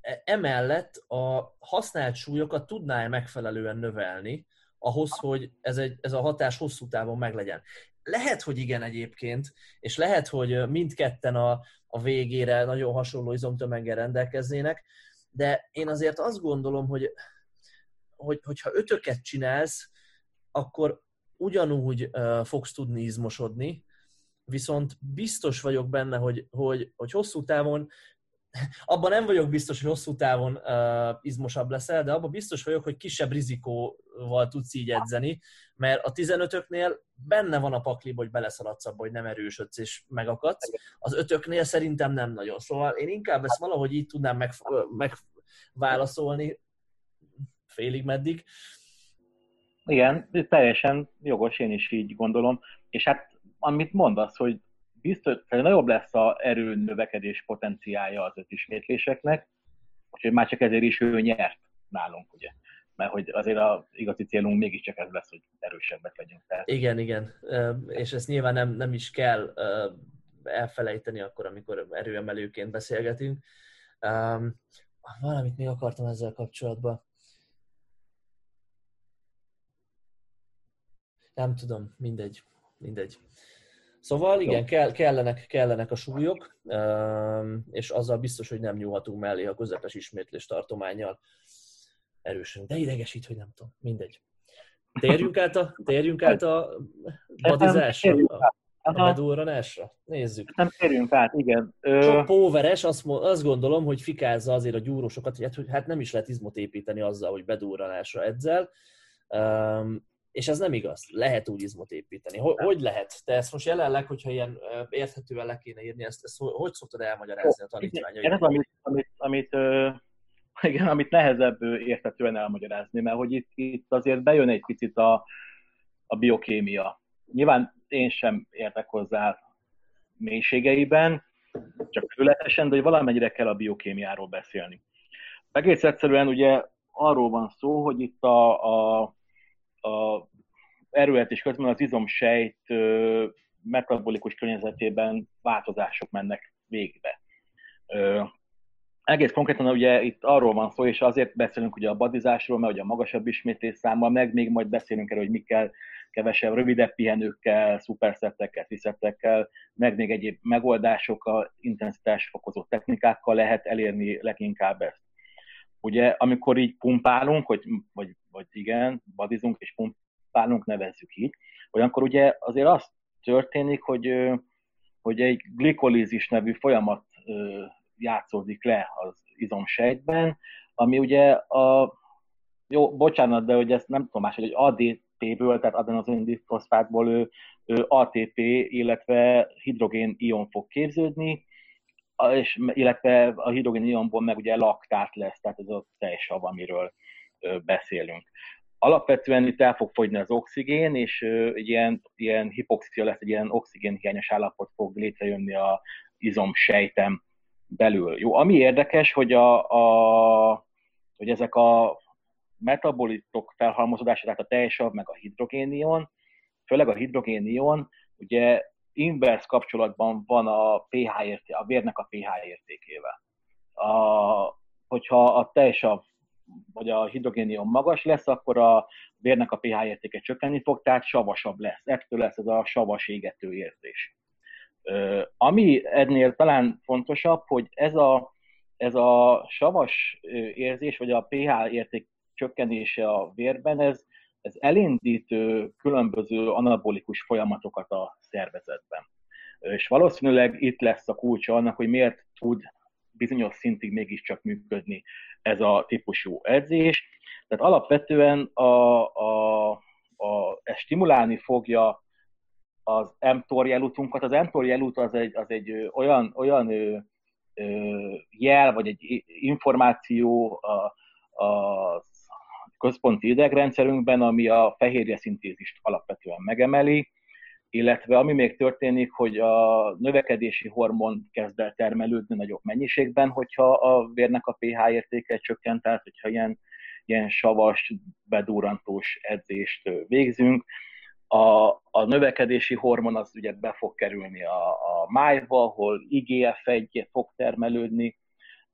e, emellett a használt súlyokat tudná-e megfelelően növelni, ahhoz, hogy ez, egy, ez a hatás hosszú távon meglegyen. Lehet, hogy igen egyébként, és lehet, hogy mindketten a, a végére nagyon hasonló izomtömeggel rendelkeznének, de én azért azt gondolom, hogy, hogy hogyha ötöket csinálsz, akkor ugyanúgy uh, fogsz tudni izmosodni, viszont biztos vagyok benne, hogy, hogy, hogy hosszú távon, abban nem vagyok biztos, hogy hosszú távon uh, izmosabb leszel, de abban biztos vagyok, hogy kisebb rizikóval tudsz így edzeni, mert a 15-öknél benne van a pakli, hogy beleszaladsz abba, hogy nem erősödsz és megakadsz. Az ötöknél szerintem nem nagyon. Szóval én inkább ezt valahogy így tudnám meg, megválaszolni, félig meddig. Igen, teljesen jogos, én is így gondolom. És hát amit mondasz, hogy biztos, hogy nagyobb lesz a erő növekedés potenciája az öt ismétléseknek, úgyhogy már csak ezért is ő nyert nálunk, ugye. Mert hogy azért a igazi célunk mégiscsak ez lesz, hogy erősebbek legyünk. Tehát... Igen, igen. És ezt nyilván nem, nem is kell elfelejteni akkor, amikor erőemelőként beszélgetünk. Valamit még akartam ezzel kapcsolatban. Nem tudom, mindegy, mindegy. Szóval igen, kell, kellenek, kellenek a súlyok, és azzal biztos, hogy nem nyúlhatunk mellé a közepes ismétlés tartományjal erősen. De idegesít, hogy nem tudom, mindegy. Térjünk át a, térjünk át a badizásra, a, a bedurranásra? Nézzük. Nem térjünk át, igen. Sok póveres, azt, azt gondolom, hogy fikázza azért a gyúrósokat, hogy hát, hát nem is lehet izmot építeni azzal, hogy bedurranásra edzel. És ez nem igaz. Lehet úgy izmot építeni. Hogy, hogy lehet? Te ezt most jelenleg, hogyha ilyen érthetően le kéne írni, ezt, ezt hogy szoktad elmagyarázni a tanítványaid? Ez amit, amit, amit, igen, amit nehezebb érthetően elmagyarázni, mert hogy itt, itt azért bejön egy picit a, a biokémia. Nyilván én sem értek hozzá mélységeiben, csak területesen, de hogy valamennyire kell a biokémiáról beszélni. Egész egyszerűen ugye arról van szó, hogy itt a, a a erőletés közben az izomsejt metabolikus környezetében változások mennek végbe. Egész konkrétan ugye itt arról van szó, és azért beszélünk ugye a badizásról, mert ugye a magasabb ismétlés számmal, meg még majd beszélünk erről, hogy mikkel kevesebb, rövidebb pihenőkkel, szuperszettekkel, tiszettekkel, meg még egyéb megoldásokkal, intenzitásfokozó technikákkal lehet elérni leginkább ezt. Ugye, amikor így pumpálunk, hogy, vagy, vagy igen, badizunk és pumpálunk, nevezzük így, olyankor ugye azért az történik, hogy, hogy egy glikolízis nevű folyamat játszódik le az izomsejtben, ami ugye a, jó, bocsánat, de hogy ezt nem tudom más, hogy egy ADP-ből, tehát adenozin-diszfoszfátból ATP, illetve hidrogén ion fog képződni, és, illetve a hidrogén ionból meg ugye laktát lesz, tehát ez a tejsav, amiről beszélünk. Alapvetően itt el fog fogyni az oxigén, és egy ilyen, ilyen hipoxia lesz, egy ilyen oxigénhiányos állapot fog létrejönni a izomsejtem belül. Jó, ami érdekes, hogy, a, a, hogy ezek a metabolitok felhalmozódása, tehát a tejsav, meg a hidrogénion, főleg a hidrogénion, ugye inverse kapcsolatban van a pH érté, a vérnek a pH értékével. A, hogyha a tejsav vagy a hidrogénium magas lesz, akkor a vérnek a pH értéke csökkenni fog, tehát savasabb lesz. Ettől lesz ez a savas égető érzés. Ami ennél talán fontosabb, hogy ez a, ez a savas érzés, vagy a pH érték csökkenése a vérben, ez, ez elindít különböző anabolikus folyamatokat a szervezetben. És valószínűleg itt lesz a kulcsa annak, hogy miért tud bizonyos szintig mégiscsak működni ez a típusú edzés. Tehát alapvetően a, a, a, ez stimulálni fogja az mTOR jelutunkat. Az mTOR jelut az egy, az egy olyan, olyan ö, ö, jel, vagy egy információ a, a központi idegrendszerünkben, ami a fehérje szintézist alapvetően megemeli, illetve ami még történik, hogy a növekedési hormon kezd el termelődni nagyobb mennyiségben, hogyha a vérnek a pH értéke csökkent, tehát hogyha ilyen, ilyen savas, bedurrantós edzést végzünk. A, a növekedési hormon az ugye be fog kerülni a, a májba, ahol IGF-1 fog termelődni.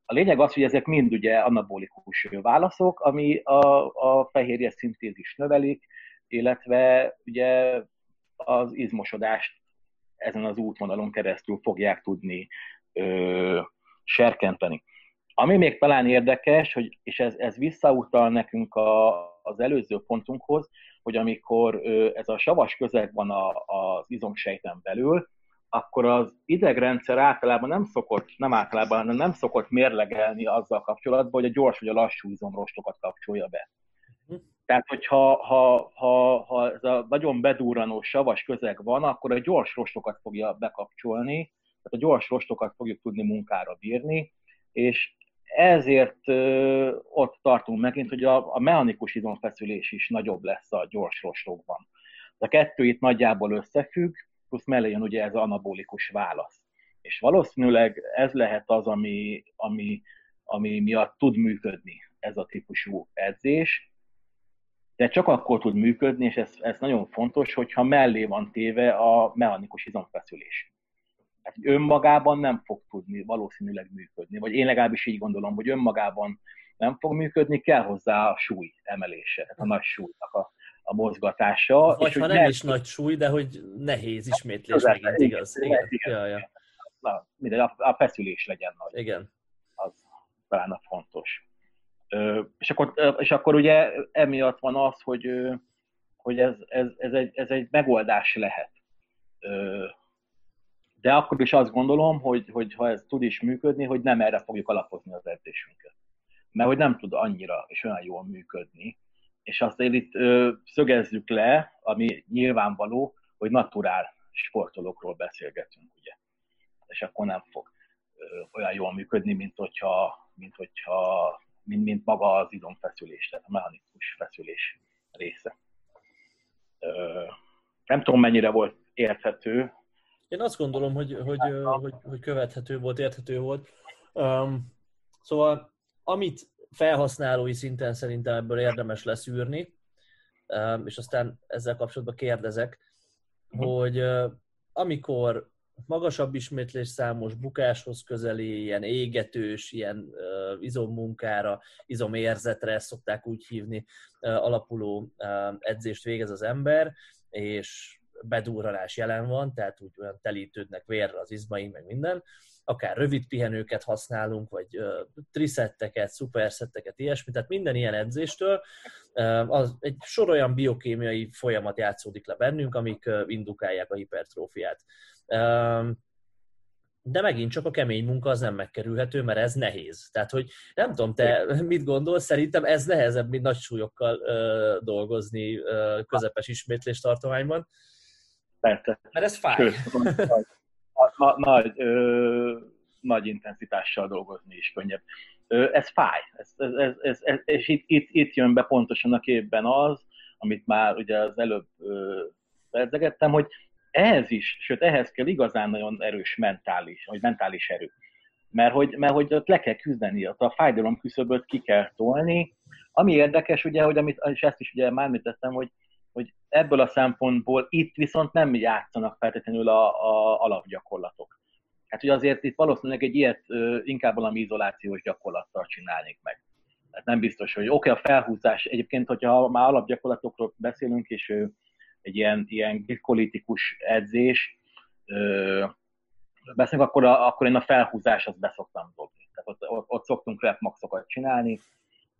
A lényeg az, hogy ezek mind ugye anabolikus válaszok, ami a, a fehérje szintézis növelik, illetve ugye az izmosodást ezen az útvonalon keresztül fogják tudni ö, serkenteni. Ami még talán érdekes, hogy, és ez, ez visszautal nekünk a, az előző pontunkhoz, hogy amikor ö, ez a savas közeg van a, az izomsejten belül, akkor az idegrendszer általában nem szokott, nem általában, nem szokott mérlegelni azzal kapcsolatban, hogy a gyors vagy a lassú izomrostokat kapcsolja be. Tehát, hogyha ha, ha, ha ez a nagyon bedúranó savas közeg van, akkor a gyors rostokat fogja bekapcsolni, tehát a gyors rostokat fogjuk tudni munkára bírni, és ezért ö, ott tartunk megint, hogy a, a mechanikus izomfeszülés is nagyobb lesz a gyors rostokban. A kettő itt nagyjából összefügg, plusz mellé jön ugye ez anabolikus válasz. És valószínűleg ez lehet az, ami, ami, ami miatt tud működni ez a típusú edzés, de csak akkor tud működni, és ez, ez nagyon fontos, hogyha mellé van téve a mechanikus izomfeszülés. Hát önmagában nem fog tudni valószínűleg működni, vagy én legalábbis így gondolom, hogy önmagában nem fog működni, kell hozzá a súly emelése, tehát a nagy súlynak a, a mozgatása. Vagy és ha nem is nagy súly, de hogy nehéz ismétlés megint igen, igaz. Igen, igen. Ja, ja. Na, minden, a, a feszülés legyen nagy. Igen. Az talán a fontos. És akkor, és akkor ugye emiatt van az, hogy, hogy ez, ez, ez, egy, ez egy megoldás lehet. De akkor is azt gondolom, hogy, hogy ha ez tud is működni, hogy nem erre fogjuk alapozni az edzésünket. Mert hogy nem tud annyira és olyan jól működni. És azért itt ö, szögezzük le, ami nyilvánvaló, hogy naturál sportolókról beszélgetünk, ugye. És akkor nem fog ö, olyan jól működni, mint hogyha, mint hogyha mint, mint maga az izomfeszülés, tehát a mechanikus feszülés része. Nem tudom, mennyire volt érthető. Én azt gondolom, hogy, hogy, hogy, hogy követhető volt, érthető volt. Um, szóval, amit felhasználói szinten szerintem ebből érdemes leszűrni, um, és aztán ezzel kapcsolatban kérdezek, uh-huh. hogy uh, amikor magasabb ismétlés számos bukáshoz közeli, ilyen égetős, ilyen uh, izommunkára, izomérzetre, ezt szokták úgy hívni, uh, alapuló uh, edzést végez az ember, és bedurranás jelen van, tehát úgy olyan telítődnek vérre az izmaink, meg minden, akár rövid pihenőket használunk, vagy triszetteket, szuperszetteket, ilyesmi, tehát minden ilyen edzéstől az egy sor olyan biokémiai folyamat játszódik le bennünk, amik indukálják a hipertrófiát. De megint csak a kemény munka az nem megkerülhető, mert ez nehéz. Tehát, hogy nem tudom, te mit gondolsz, szerintem ez nehezebb, mint nagy súlyokkal uh, dolgozni uh, közepes ismétlés tartományban. Persze. Mert ez fáj. Sőt, nagy, nagy, ö, nagy intenzitással dolgozni is könnyebb. Ö, ez fáj. Ez, ez, ez, ez, ez, és itt, itt, itt jön be pontosan a képben az, amit már ugye az előbb pedzegettem, hogy ehhez is, sőt ehhez kell igazán nagyon erős mentális, vagy mentális erő. Mert hogy, mert hogy ott le kell küzdeni, ott a fájdalom küszöböt ki kell tolni. Ami érdekes, ugye, hogy amit, és ezt is ugye már említettem, hogy, hogy ebből a szempontból itt viszont nem játszanak feltétlenül a, a alapgyakorlatok. Hát ugye azért itt valószínűleg egy ilyet inkább valami izolációs gyakorlattal csinálnék meg. hát nem biztos, hogy oké, okay, a felhúzás, egyébként, hogyha már alapgyakorlatokról beszélünk, és egy ilyen, ilyen glikkolitikus edzés, beszélünk, akkor, a, akkor én a felhúzás azt beszoktam dobni. Tehát ott, ott, ott szoktunk rep maxokat csinálni,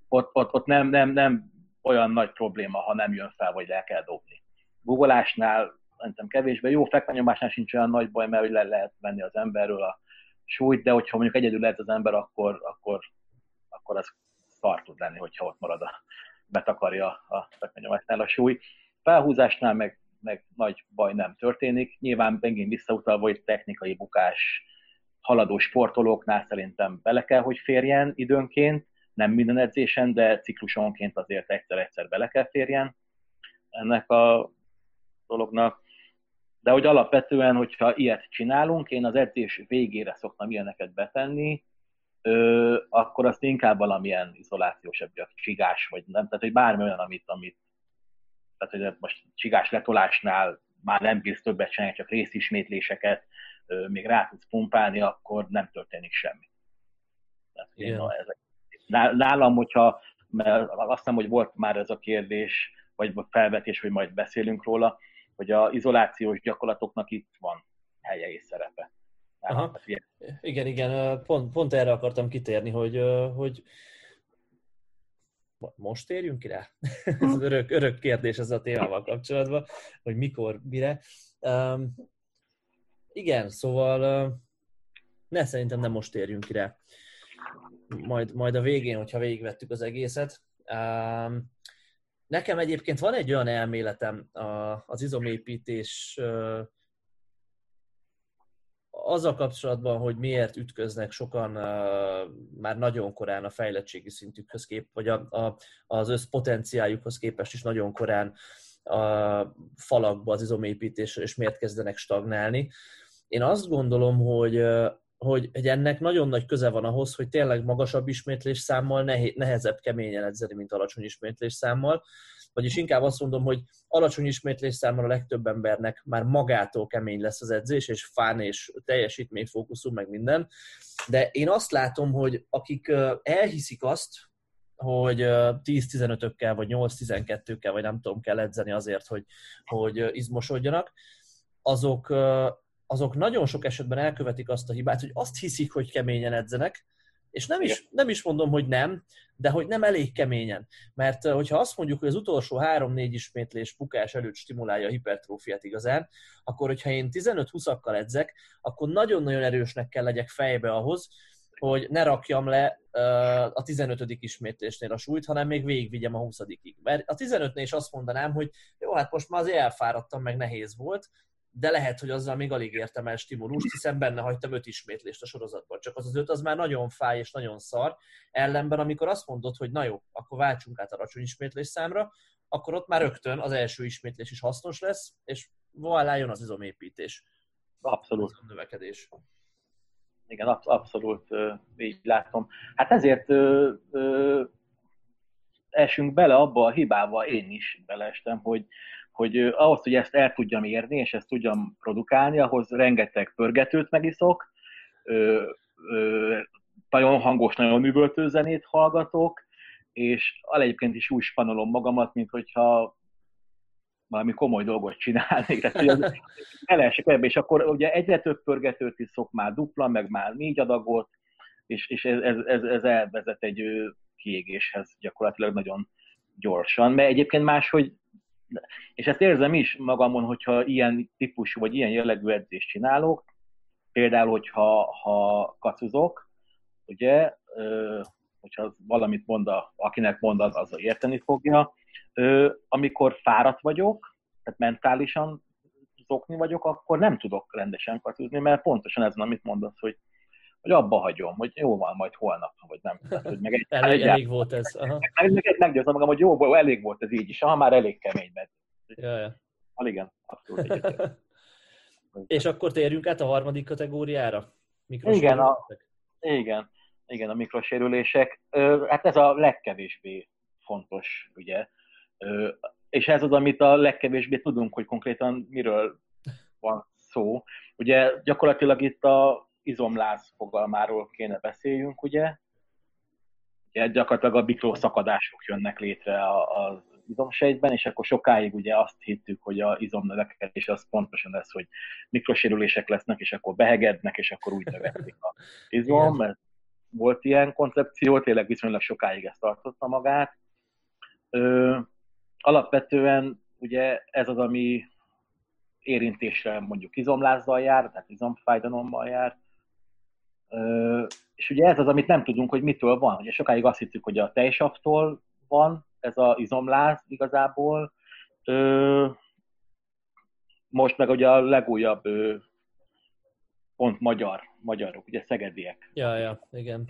ott, ott, ott nem, nem, nem olyan nagy probléma, ha nem jön fel, vagy le kell dobni. Googleásnál szerintem kevésbé. Jó, fekvenyomásnál sincs olyan nagy baj, mert le lehet venni az emberről a súlyt, de hogyha mondjuk egyedül lehet az ember, akkor, akkor, akkor az szar tud lenni, hogyha ott marad a, betakarja a fekvenyomásnál a súly. Felhúzásnál meg, meg nagy baj nem történik. Nyilván megint visszautalva, hogy technikai bukás haladó sportolóknál szerintem bele kell, hogy férjen időnként, nem minden edzésen, de ciklusonként azért egyszer-egyszer bele kell férjen ennek a dolognak. De hogy alapvetően, hogyha ilyet csinálunk, én az edzés végére szoktam ilyeneket betenni, ö, akkor azt inkább valamilyen izolációsabb, csigás, vagy nem, tehát hogy bármi olyan, amit, amit tehát hogy most csigás letolásnál már nem bírsz többet csinálni, csak részismétléseket, ö, még rá tudsz pumpálni, akkor nem történik semmi. Tehát én, na, ezek, nálam, hogyha, mert azt hiszem, hogy volt már ez a kérdés, vagy felvetés, hogy majd beszélünk róla, hogy a izolációs gyakorlatoknak itt van helye és szerepe. Aha. Igen, igen, pont, pont erre akartam kitérni, hogy, hogy most térjünk ki rá? ez örök, örök kérdés ez a témával kapcsolatban, hogy mikor, mire. Um, igen, szóval ne, szerintem nem most térjünk ki rá. Majd, majd a végén, hogyha végigvettük az egészet. Nekem egyébként van egy olyan elméletem az izomépítés azzal kapcsolatban, hogy miért ütköznek sokan már nagyon korán a fejlettségi szintükhöz kép, vagy a, a, az összpotenciájukhoz képest is nagyon korán a falakba az izomépítésre, és miért kezdenek stagnálni. Én azt gondolom, hogy hogy, hogy ennek nagyon nagy köze van ahhoz, hogy tényleg magasabb ismétlés számmal nehezebb keményen edzeni, mint alacsony ismétlés számmal. Vagyis inkább azt mondom, hogy alacsony ismétlés számmal a legtöbb embernek már magától kemény lesz az edzés, és fán és teljesítményfókuszú, meg minden. De én azt látom, hogy akik elhiszik azt, hogy 10-15-ökkel, vagy 8-12-kkel, vagy nem tudom, kell edzeni azért, hogy, hogy izmosodjanak, azok azok nagyon sok esetben elkövetik azt a hibát, hogy azt hiszik, hogy keményen edzenek, és nem is, nem is mondom, hogy nem, de hogy nem elég keményen. Mert hogyha azt mondjuk, hogy az utolsó 3-4 ismétlés bukás előtt stimulálja a hipertrófiát igazán, akkor hogyha én 15-20-akkal edzek, akkor nagyon-nagyon erősnek kell legyek fejbe ahhoz, hogy ne rakjam le a 15. ismétlésnél a súlyt, hanem még végigvigyem a 20 -ig. Mert a 15-nél is azt mondanám, hogy jó, hát most már azért elfáradtam, meg nehéz volt, de lehet, hogy azzal még alig értem el stimulust, hiszen benne hagytam öt ismétlést a sorozatban. Csak az az öt az már nagyon fáj és nagyon szar. Ellenben, amikor azt mondod, hogy na jó, akkor váltsunk át alacsony ismétlés számra, akkor ott már rögtön az első ismétlés is hasznos lesz, és voilà, jön az izomépítés. Abszolút. Az növekedés. Igen, abszolút így látom. Hát ezért ö, ö, esünk bele abba a hibába, én is beleestem, hogy, hogy ahhoz, hogy ezt el tudjam érni, és ezt tudjam produkálni, ahhoz rengeteg pörgetőt megiszok, ö, ö, nagyon hangos, nagyon üvöltő zenét hallgatok, és egyébként is úgy spanolom magamat, mint hogyha valami komoly dolgot csinálnék. Tehát, hogy az elesik ebbe, és akkor ugye egyre több pörgetőt iszok, már dupla, meg már négy adagot, és, és ez, ez, ez, ez elvezet egy kiégéshez gyakorlatilag nagyon gyorsan, mert egyébként máshogy és ezt érzem is magamon, hogyha ilyen típusú vagy ilyen jellegű edzést csinálok, például, hogyha ha kacuzok, ugye, hogyha valamit mond, a, akinek mond, az, az érteni fogja. Amikor fáradt vagyok, tehát mentálisan zokni vagyok, akkor nem tudok rendesen kacuzni, mert pontosan ez, amit mondasz, hogy hogy abba hagyom, hogy jó van, majd holnap, vagy nem. Tehát, hogy meg egy, elég, elég volt ez. Aha. Meg, meg meggyőzem magam, hogy jó, elég volt ez így is, ha már elég kemény mert. Ja, ja. Ah, igen, abszolút És akkor térjünk át a harmadik kategóriára? Igen, a, igen, igen, a mikrosérülések. Hát ez a legkevésbé fontos, ugye. És ez az, amit a legkevésbé tudunk, hogy konkrétan miről van szó. Ugye gyakorlatilag itt a izomláz fogalmáról kéne beszéljünk, ugye? ugye gyakorlatilag a mikroszakadások jönnek létre az izomsejtben, és akkor sokáig ugye azt hittük, hogy a izomnövekedés az pontosan ez, hogy mikrosérülések lesznek, és akkor behegednek, és akkor úgy növekszik a izom, mert volt ilyen koncepció, tényleg viszonylag sokáig ezt tartotta magát. Ö, alapvetően ugye ez az, ami érintésre mondjuk izomlázzal jár, tehát izomfájdalommal jár, és ugye ez az, amit nem tudunk, hogy mitől van. Ugye sokáig azt hittük, hogy a tejsavtól van ez az izomláz igazából. Most meg ugye a legújabb pont magyar, magyarok, ugye szegediek. Ja, ja, igen.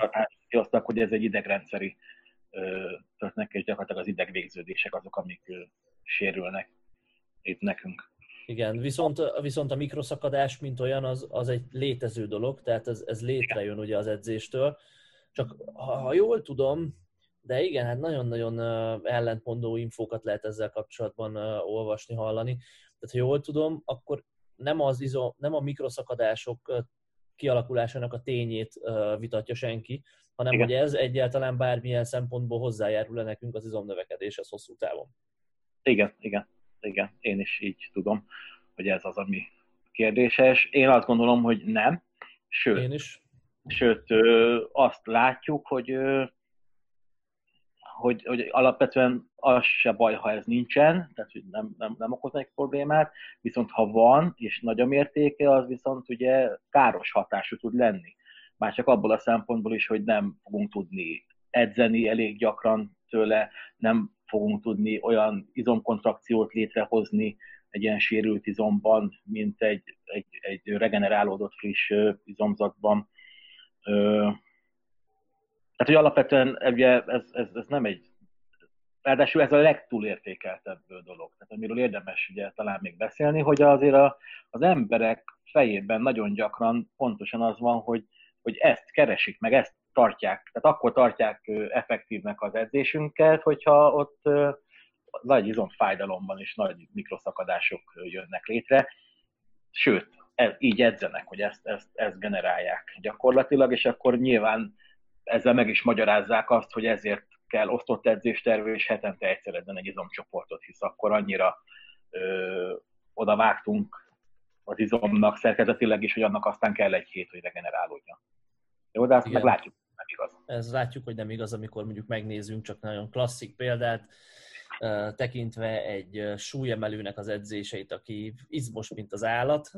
Hoztak, hogy ez egy idegrendszeri történnek, és gyakorlatilag az idegvégződések azok, amik sérülnek itt nekünk. Igen, viszont, viszont a mikroszakadás, mint olyan, az, az egy létező dolog, tehát ez, ez létrejön ugye az edzéstől. Csak ha, ha jól tudom, de igen, hát nagyon-nagyon ellentmondó infókat lehet ezzel kapcsolatban olvasni, hallani. Tehát ha jól tudom, akkor nem, az izo, nem a mikroszakadások kialakulásának a tényét vitatja senki, hanem igen. hogy ez egyáltalán bármilyen szempontból hozzájárul-e nekünk az izomnövekedéshez hosszú távon. Igen, igen, igen, én is így tudom, hogy ez az, ami kérdéses. Én azt gondolom, hogy nem, sőt, én is. sőt azt látjuk, hogy hogy, hogy alapvetően az se baj, ha ez nincsen, tehát hogy nem, nem, nem okoz egy problémát, viszont ha van, és nagy a mértéke, az viszont ugye káros hatású tud lenni. Már csak abból a szempontból is, hogy nem fogunk tudni edzeni elég gyakran tőle, nem fogunk tudni olyan izomkontrakciót létrehozni egy ilyen sérült izomban, mint egy, egy, egy regenerálódott friss izomzatban. Tehát, hogy alapvetően ugye ez, ez, ez nem egy Ráadásul ez a legtúlértékeltebb dolog, tehát amiről érdemes ugye talán még beszélni, hogy azért a, az emberek fejében nagyon gyakran pontosan az van, hogy, hogy ezt keresik, meg ezt tartják, tehát akkor tartják effektívnek az edzésünket, hogyha ott nagy izomfájdalomban és nagy mikroszakadások jönnek létre, sőt, ez, így edzenek, hogy ezt, ezt, ezt generálják gyakorlatilag, és akkor nyilván ezzel meg is magyarázzák azt, hogy ezért kell osztott edzésterv és hetente egyszer edzen egy izomcsoportot, hisz akkor annyira ö, oda vágtunk az izomnak szerkezetileg is, hogy annak aztán kell egy hét, hogy regenerálódjon. Jó, de azt Igen. meg látjuk, nem igaz. Ez látjuk, hogy nem igaz, amikor mondjuk megnézzünk csak nagyon klasszik példát, tekintve egy súlyemelőnek az edzéseit, aki izmos, mint az állat,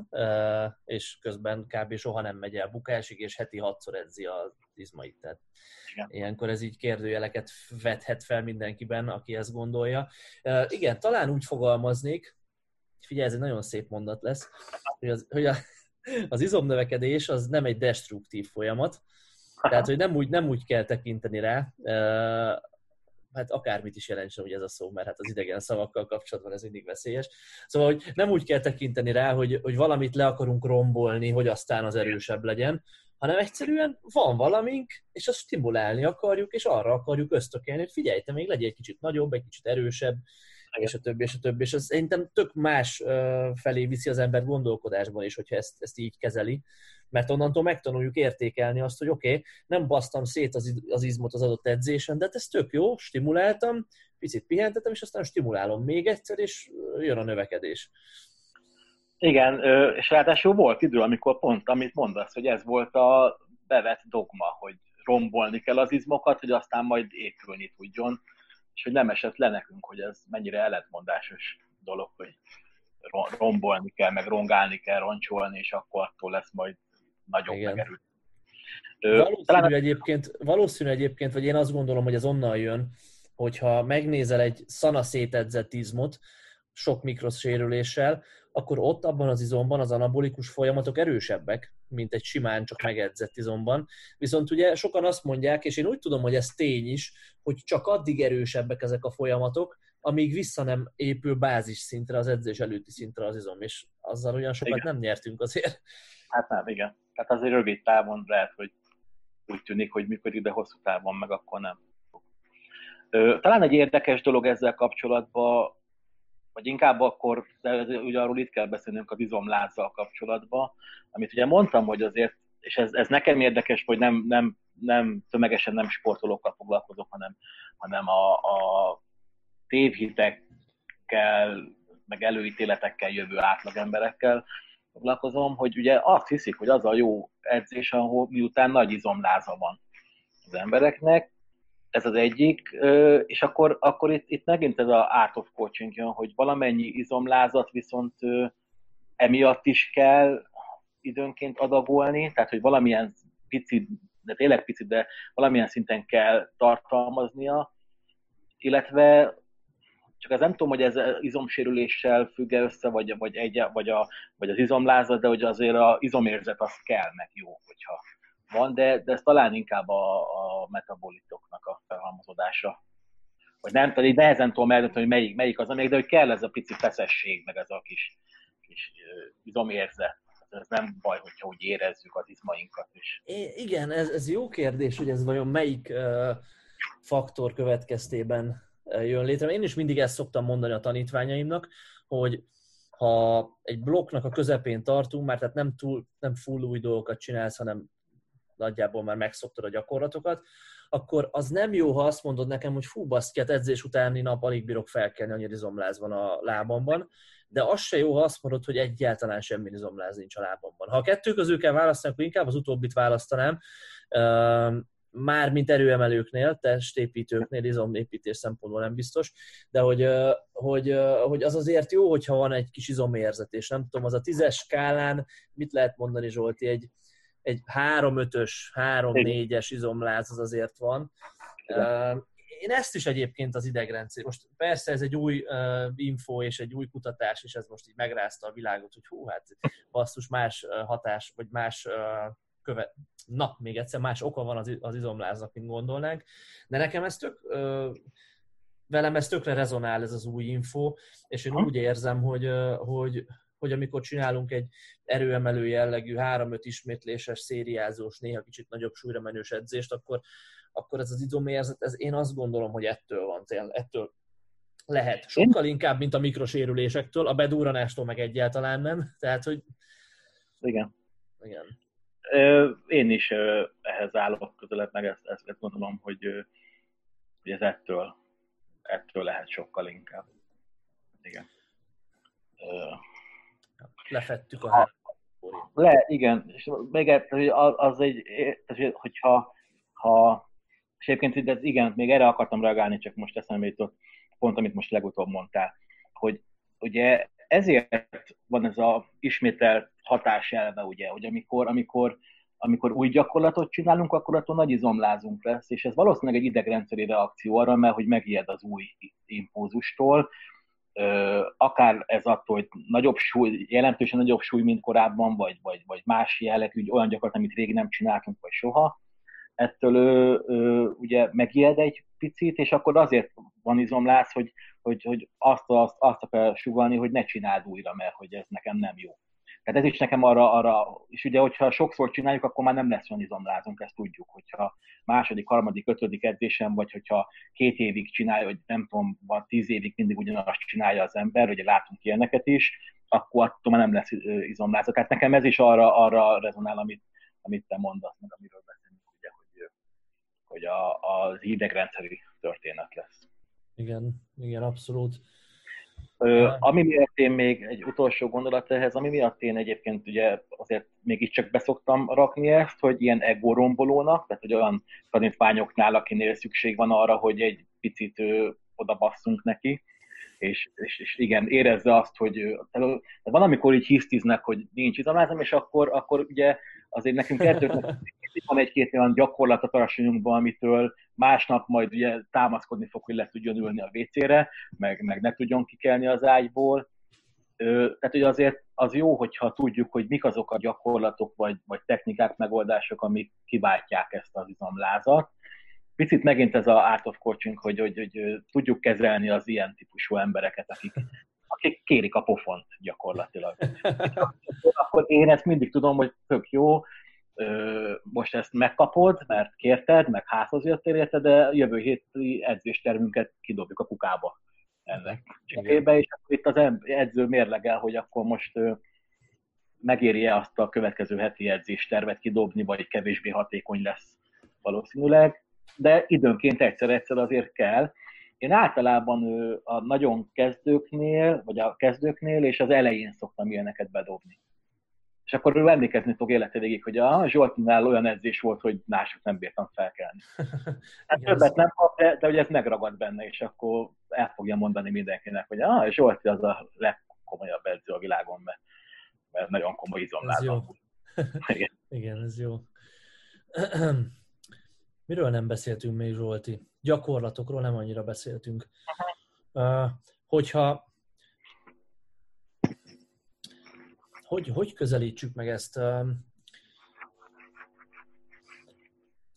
és közben kb. soha nem megy el bukásig, és heti hatszor edzi az izmait. Tehát igen. ilyenkor ez így kérdőjeleket vethet fel mindenkiben, aki ezt gondolja. Igen, talán úgy fogalmaznék, figyelj, ez egy nagyon szép mondat lesz, hogy az, hogy a, az izomnövekedés az nem egy destruktív folyamat, tehát, hogy nem úgy, nem úgy kell tekinteni rá, hát akármit is jelentsen hogy ez a szó, mert hát az idegen szavakkal kapcsolatban ez mindig veszélyes. Szóval, hogy nem úgy kell tekinteni rá, hogy, hogy valamit le akarunk rombolni, hogy aztán az erősebb legyen, hanem egyszerűen van valamink, és azt stimulálni akarjuk, és arra akarjuk ösztökélni, hogy figyelj, te még legyél egy kicsit nagyobb, egy kicsit erősebb, és a többi, és a többi. És ez szerintem tök más felé viszi az ember gondolkodásban is, hogyha ezt, ezt így kezeli, mert onnantól megtanuljuk értékelni azt, hogy oké, okay, nem basztam szét az, az izmot az adott edzésen, de hát ez tök jó, stimuláltam, picit pihentetem, és aztán stimulálom még egyszer, és jön a növekedés. Igen, és ráadásul volt idő, amikor pont, amit mondasz, hogy ez volt a bevett dogma, hogy rombolni kell az izmokat, hogy aztán majd épülni tudjon, és hogy nem esett le nekünk, hogy ez mennyire ellentmondásos dolog, hogy rombolni kell, meg rongálni kell, roncsolni, és akkor attól lesz majd nagyobb Igen. megerő. Valószínű, talán... egyébként, valószínű egyébként, vagy én azt gondolom, hogy ez onnan jön, hogyha megnézel egy szana szétedzett izmot, sok mikrosérüléssel, akkor ott abban az izomban az anabolikus folyamatok erősebbek, mint egy simán csak megedzett izomban. Viszont ugye sokan azt mondják, és én úgy tudom, hogy ez tény is, hogy csak addig erősebbek ezek a folyamatok, amíg vissza nem épül bázis szintre, az edzés előtti szintre az izom, és azzal olyan sokat igen. nem nyertünk azért. Hát nem, igen. Tehát azért rövid távon lehet, hogy úgy tűnik, hogy működik, de hosszú távon meg akkor nem. Talán egy érdekes dolog ezzel kapcsolatban, vagy inkább akkor, de ugye arról itt kell beszélnünk a izomlázzal kapcsolatban, amit ugye mondtam, hogy azért, és ez, ez nekem érdekes, hogy nem, nem, nem tömegesen nem sportolókkal foglalkozok, hanem, hanem a, a tévhitekkel, meg előítéletekkel jövő átlagemberekkel foglalkozom, hogy ugye azt hiszik, hogy az a jó edzés, ahol miután nagy izomláza van az embereknek, ez az egyik, és akkor, akkor itt, itt megint ez a art of coaching jön, hogy valamennyi izomlázat viszont emiatt is kell időnként adagolni, tehát hogy valamilyen picit, de tényleg picit, de valamilyen szinten kell tartalmaznia, illetve csak az nem tudom, hogy ez izomsérüléssel függ össze, vagy, vagy, egy, vagy, a, vagy az izomlázat, de hogy azért az izomérzet az kell, meg jó, hogyha van, de, de ez talán inkább a, a metabolitoknak a felhalmozódása. Vagy nem, pedig nehezen tudom eldönteni, hogy melyik, melyik az, amelyik, de hogy kell ez a pici feszesség, meg ez a kis, kis izomérzet. Ez nem baj, hogyha úgy érezzük az izmainkat is. É, igen, ez, ez jó kérdés, hogy ez vajon melyik uh, faktor következtében jön létre. Én is mindig ezt szoktam mondani a tanítványaimnak, hogy ha egy blokknak a közepén tartunk, mert tehát nem, túl, nem full új dolgokat csinálsz, hanem nagyjából már megszoktad a gyakorlatokat, akkor az nem jó, ha azt mondod nekem, hogy fú, baszki, hát edzés utáni nap alig bírok felkelni, annyira izomláz van a lábamban, de az se jó, ha azt mondod, hogy egyáltalán semmi izomláz nincs a lábamban. Ha a kettő közül kell választani, akkor inkább az utóbbit választanám, már mint erőemelőknél, testépítőknél, izomépítés szempontból nem biztos, de hogy, hogy, hogy az azért jó, hogyha van egy kis izomérzet, és nem tudom, az a tízes skálán mit lehet mondani, Zsolti, egy, egy 3-5-ös, 3-4-es izomláz az azért van. Én ezt is egyébként az idegrendszer, most persze ez egy új info és egy új kutatás, és ez most így megrázta a világot, hogy hú, hát basszus más hatás, vagy más követ, na, még egyszer más oka van az, az izomláznak, mint gondolnánk, de nekem ez tök, ö, velem ez tökre rezonál ez az új info, és én úgy érzem, hogy, hogy, hogy amikor csinálunk egy erőemelő jellegű 3-5 ismétléses, szériázós, néha kicsit nagyobb súlyra menős edzést, akkor, akkor ez az izomérzet, ez én azt gondolom, hogy ettől van, tényleg, ettől lehet. Sokkal inkább, mint a mikrosérülésektől, a bedúranástól meg egyáltalán nem. Tehát, hogy... Igen. Igen. Én is ehhez állok közelebb, meg ezt, ezt gondolom, hogy, hogy ez ettől, ettől lehet sokkal inkább. Igen. Lefettük a Le, igen, és még az, az egy, hogyha ha, és egyébként ez igen, még erre akartam reagálni, csak most eszembe jutott, pont amit most legutóbb mondtál, hogy ugye ezért van ez a ismételt elve, ugye, hogy amikor, amikor, amikor új gyakorlatot csinálunk, akkor attól nagy izomlázunk lesz, és ez valószínűleg egy idegrendszeri reakció arra, mert hogy megijed az új impulzustól, akár ez attól, hogy nagyobb súly, jelentősen nagyobb súly, mint korábban, vagy, vagy, vagy más jellegű, olyan gyakorlat, amit rég nem csináltunk, vagy soha, ettől ő, ő, ugye megijed egy picit, és akkor azért van izomláz, hogy, hogy, hogy azt, azt, azt akar sugalni, hogy ne csináld újra, mert hogy ez nekem nem jó. Tehát ez is nekem arra, arra, és ugye, hogyha sokszor csináljuk, akkor már nem lesz olyan izomlázunk, ezt tudjuk, hogyha második, harmadik, ötödik edzésem, vagy hogyha két évig csinálja, vagy nem tudom, vagy tíz évig mindig ugyanazt csinálja az ember, ugye látunk ilyeneket is, akkor attól már nem lesz izomlázok. Tehát nekem ez is arra, arra rezonál, amit, amit te mondasz, meg amiről beszélünk, ugye, hogy, hogy a, az idegrendszeri történet lesz. Igen, igen, abszolút. Ö, ami miatt én még egy utolsó gondolat ehhez, ami miatt én egyébként ugye azért mégiscsak beszoktam rakni ezt, hogy ilyen ego rombolónak, tehát hogy olyan tanítványoknál, akinél szükség van arra, hogy egy picit ő, oda basszunk neki, és, és, és igen, érezze azt, hogy van, amikor így hisztiznek, hogy nincs izomlázom, és akkor, akkor ugye azért nekünk edzőknek van egy-két olyan gyakorlat a tarasonyunkban, amitől másnap majd ugye támaszkodni fog, hogy le tudjon ülni a WC-re, meg, meg ne tudjon kikelni az ágyból. Tehát hogy azért az jó, hogyha tudjuk, hogy mik azok a gyakorlatok, vagy, vagy technikák, megoldások, amik kiváltják ezt az izomlázat. Picit megint ez a art of coaching, hogy, hogy, hogy tudjuk kezelni az ilyen típusú embereket, akik, akik kérik a pofont gyakorlatilag. Akkor én ezt mindig tudom, hogy tök jó, most ezt megkapod, mert kérted, meg házhoz jöttél érte, de jövő héti edzéstervünket kidobjuk a kukába ennek cserébe, és akkor itt az edző mérlegel, hogy akkor most megéri-e azt a következő heti edzéstervet kidobni, vagy kevésbé hatékony lesz valószínűleg, de időnként egyszer-egyszer azért kell. Én általában a nagyon kezdőknél, vagy a kezdőknél és az elején szoktam ilyeneket bedobni. És akkor ő emlékezni fog élete végig, hogy a Zsoltinál olyan edzés volt, hogy mások nem bírtam felkelni. Hát többet nem kap, de, de hogy ez megragad benne, és akkor el fogja mondani mindenkinek, hogy ah, Zsolti az a legkomolyabb edző a világon, mert, mert nagyon komoly izomlázom. Igen. Igen, ez jó. Miről nem beszéltünk még, Zsolti? Gyakorlatokról nem annyira beszéltünk. Hogyha hogy, hogy közelítsük meg ezt?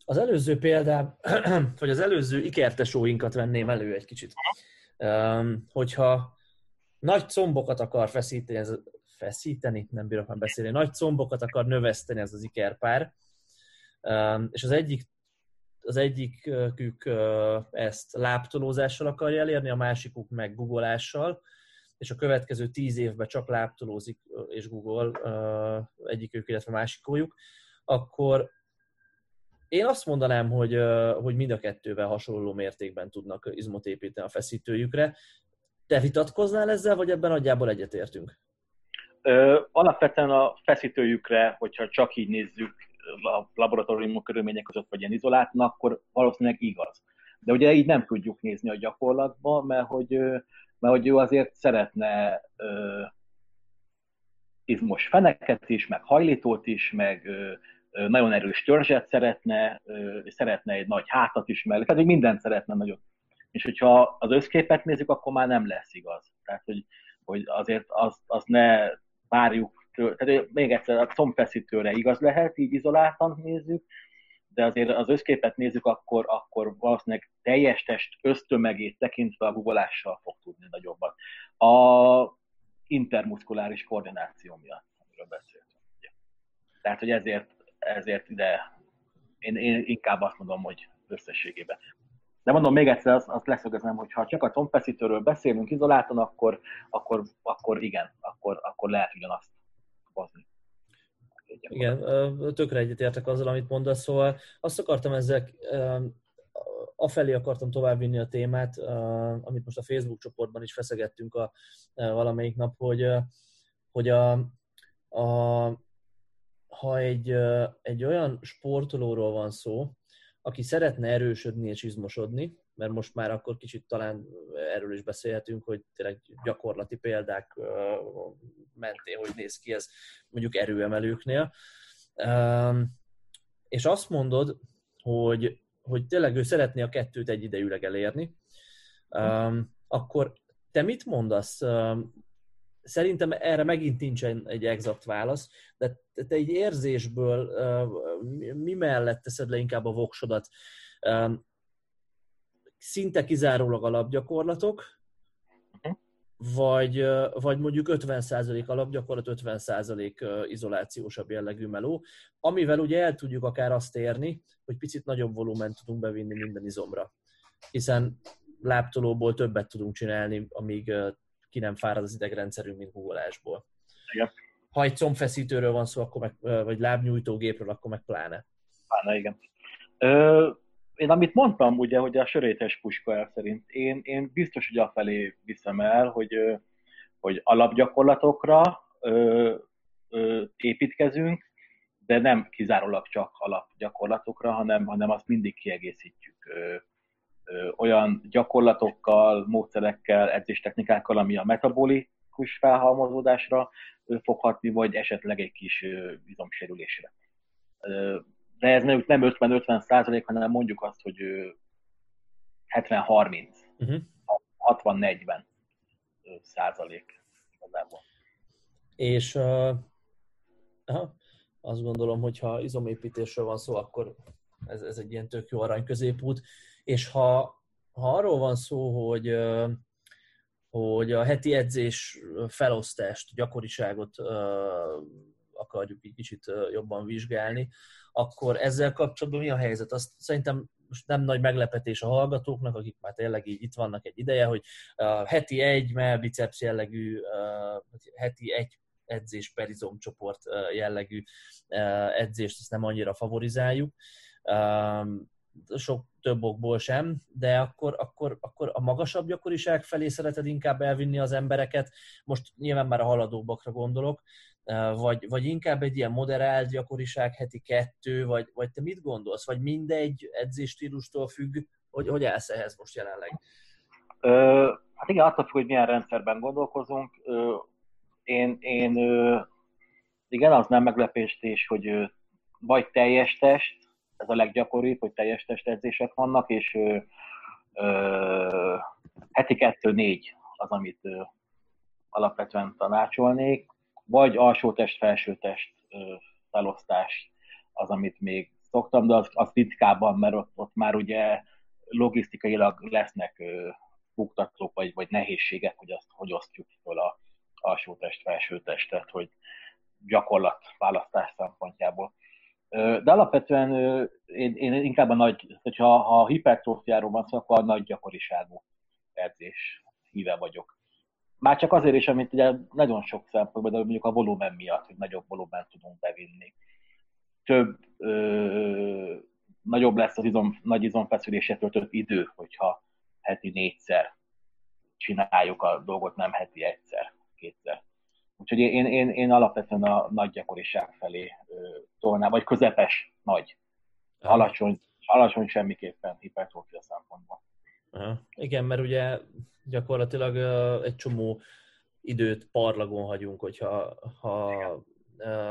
Az előző példám, vagy az előző ikertesóinkat venném elő egy kicsit. Hogyha nagy combokat akar feszíteni, ez, feszíteni, nem bírok már beszélni, nagy combokat akar növeszteni ez az ikerpár, és az egyik az egyikük ezt láptolózással akarja elérni, a másikuk meg guggolással, és a következő tíz évben csak láptolózik és Google egyikük, illetve másikójuk, akkor én azt mondanám, hogy, hogy mind a kettővel hasonló mértékben tudnak izmot építeni a feszítőjükre. Te vitatkoznál ezzel, vagy ebben nagyjából egyetértünk? Ö, alapvetően a feszítőjükre, hogyha csak így nézzük a laboratórium körülmények között, vagy ilyen izolátnak, akkor valószínűleg igaz. De ugye így nem tudjuk nézni a gyakorlatban, mert hogy mert hogy ő azért szeretne ö, izmos feneket is, meg hajlítót is, meg ö, nagyon erős törzset szeretne, ö, szeretne egy nagy hátat is mellett, tehát hogy mindent szeretne nagyon. És hogyha az összképet nézzük, akkor már nem lesz igaz. Tehát, hogy, hogy azért azt, azt ne várjuk, tehát még egyszer a combfeszítőre igaz lehet, így izoláltan nézzük, de azért az összképet nézzük, akkor, akkor valószínűleg teljes test ösztömegét tekintve a guggolással fog tudni nagyobbat. A intermuszkuláris koordináció miatt, amiről beszéltünk. Tehát, hogy ezért, ezért ide én, én inkább azt mondom, hogy összességében. De mondom még egyszer, azt, azt leszögezem, hogy ha csak a combfeszítőről beszélünk izoláltan, akkor, akkor, akkor igen, akkor, akkor lehet ugyanazt hozni. Igen, tökre egyetértek azzal, amit mondasz, szóval azt akartam ezzel, afelé akartam továbbvinni a témát, amit most a Facebook csoportban is feszegettünk a, valamelyik nap, hogy, hogy a, a, ha egy, egy olyan sportolóról van szó, aki szeretne erősödni és izmosodni, mert most már akkor kicsit talán erről is beszélhetünk, hogy tényleg gyakorlati példák mentén, hogy néz ki ez mondjuk erőemelőknél. És azt mondod, hogy, hogy tényleg ő szeretné a kettőt egyidejűleg elérni, akkor te mit mondasz? Szerintem erre megint nincsen egy exakt válasz, de te egy érzésből mi mellett teszed le inkább a voksodat? Szinte kizárólag alapgyakorlatok, uh-huh. vagy, vagy mondjuk 50% alapgyakorlat, 50% izolációsabb jellegű meló, amivel ugye el tudjuk akár azt érni, hogy picit nagyobb volument tudunk bevinni minden izomra. Hiszen láptolóból többet tudunk csinálni, amíg ki nem fárad az idegrendszerünk, mint googolásból. Igen. Ha egy combfeszítőről van szó, akkor meg, vagy lábnyújtógépről, akkor meg pláne. Pláne, igen. Ö, én amit mondtam, ugye, hogy a sörétes puska el szerint, én, én biztos, hogy afelé viszem el, hogy, hogy alapgyakorlatokra ö, ö, építkezünk, de nem kizárólag csak alapgyakorlatokra, hanem, hanem azt mindig kiegészítjük ö, ö, olyan gyakorlatokkal, módszerekkel, edzéstechnikákkal, ami a metabolikus felhalmozódásra foghatni, vagy esetleg egy kis izomsérülésre de ez nem 50-50 százalék, hanem mondjuk azt, hogy 70-30, uh-huh. 60-40 százalék igazából. És uh, aha, azt gondolom, hogy ha izomépítésről van szó, akkor ez, ez egy ilyen tök jó arany középút, és ha, ha arról van szó, hogy uh, hogy a heti edzés felosztást, gyakoriságot uh, akarjuk egy kicsit jobban vizsgálni, akkor ezzel kapcsolatban mi a helyzet? Azt szerintem most nem nagy meglepetés a hallgatóknak, akik már tényleg így itt vannak egy ideje, hogy a heti egy biceps jellegű, heti egy edzés per izomcsoport jellegű edzést ezt nem annyira favorizáljuk. sok több okból sem, de akkor, akkor, akkor a magasabb gyakoriság felé szereted inkább elvinni az embereket, most nyilván már a haladóbbakra gondolok, vagy, vagy inkább egy ilyen moderált gyakoriság, heti kettő, vagy, vagy te mit gondolsz? Vagy mindegy edzésstílustól függ, hogy, hogy állsz ehhez most jelenleg? Ö, hát igen, attól függ, hogy milyen rendszerben gondolkozunk. Ö, én, én ö, igen, az nem meglepés, hogy ö, vagy teljes test, ez a leggyakoribb, hogy teljes testedzések vannak, és ö, ö, heti kettő-négy az, amit ö, alapvetően tanácsolnék, vagy alsó test, felső test felosztás az, amit még szoktam, de az, az ritkábban, mert ott, ott már ugye logisztikailag lesznek buktatók, vagy, vagy nehézségek, hogy azt hogy osztjuk fel a alsó test, felső testet, hogy gyakorlat választás szempontjából. De alapvetően én, én inkább a nagy, hogyha ha hipertrófiáról van szó, akkor a nagy gyakoriságú edzés híve vagyok. Már csak azért is, amit ugye nagyon sok szempontból, de mondjuk a volumen miatt, hogy nagyobb volumen tudunk bevinni. Több, ö, nagyobb lesz az izom, nagy izomfeszülésre töltött idő, hogyha heti négyszer csináljuk a dolgot, nem heti egyszer, kétszer. Úgyhogy én, én, én alapvetően a nagy gyakoriság felé tolnám, vagy közepes nagy. Alacsony, alacsony semmiképpen hipertrófia szempontból. Igen, mert ugye gyakorlatilag egy csomó időt parlagon hagyunk, hogyha ha,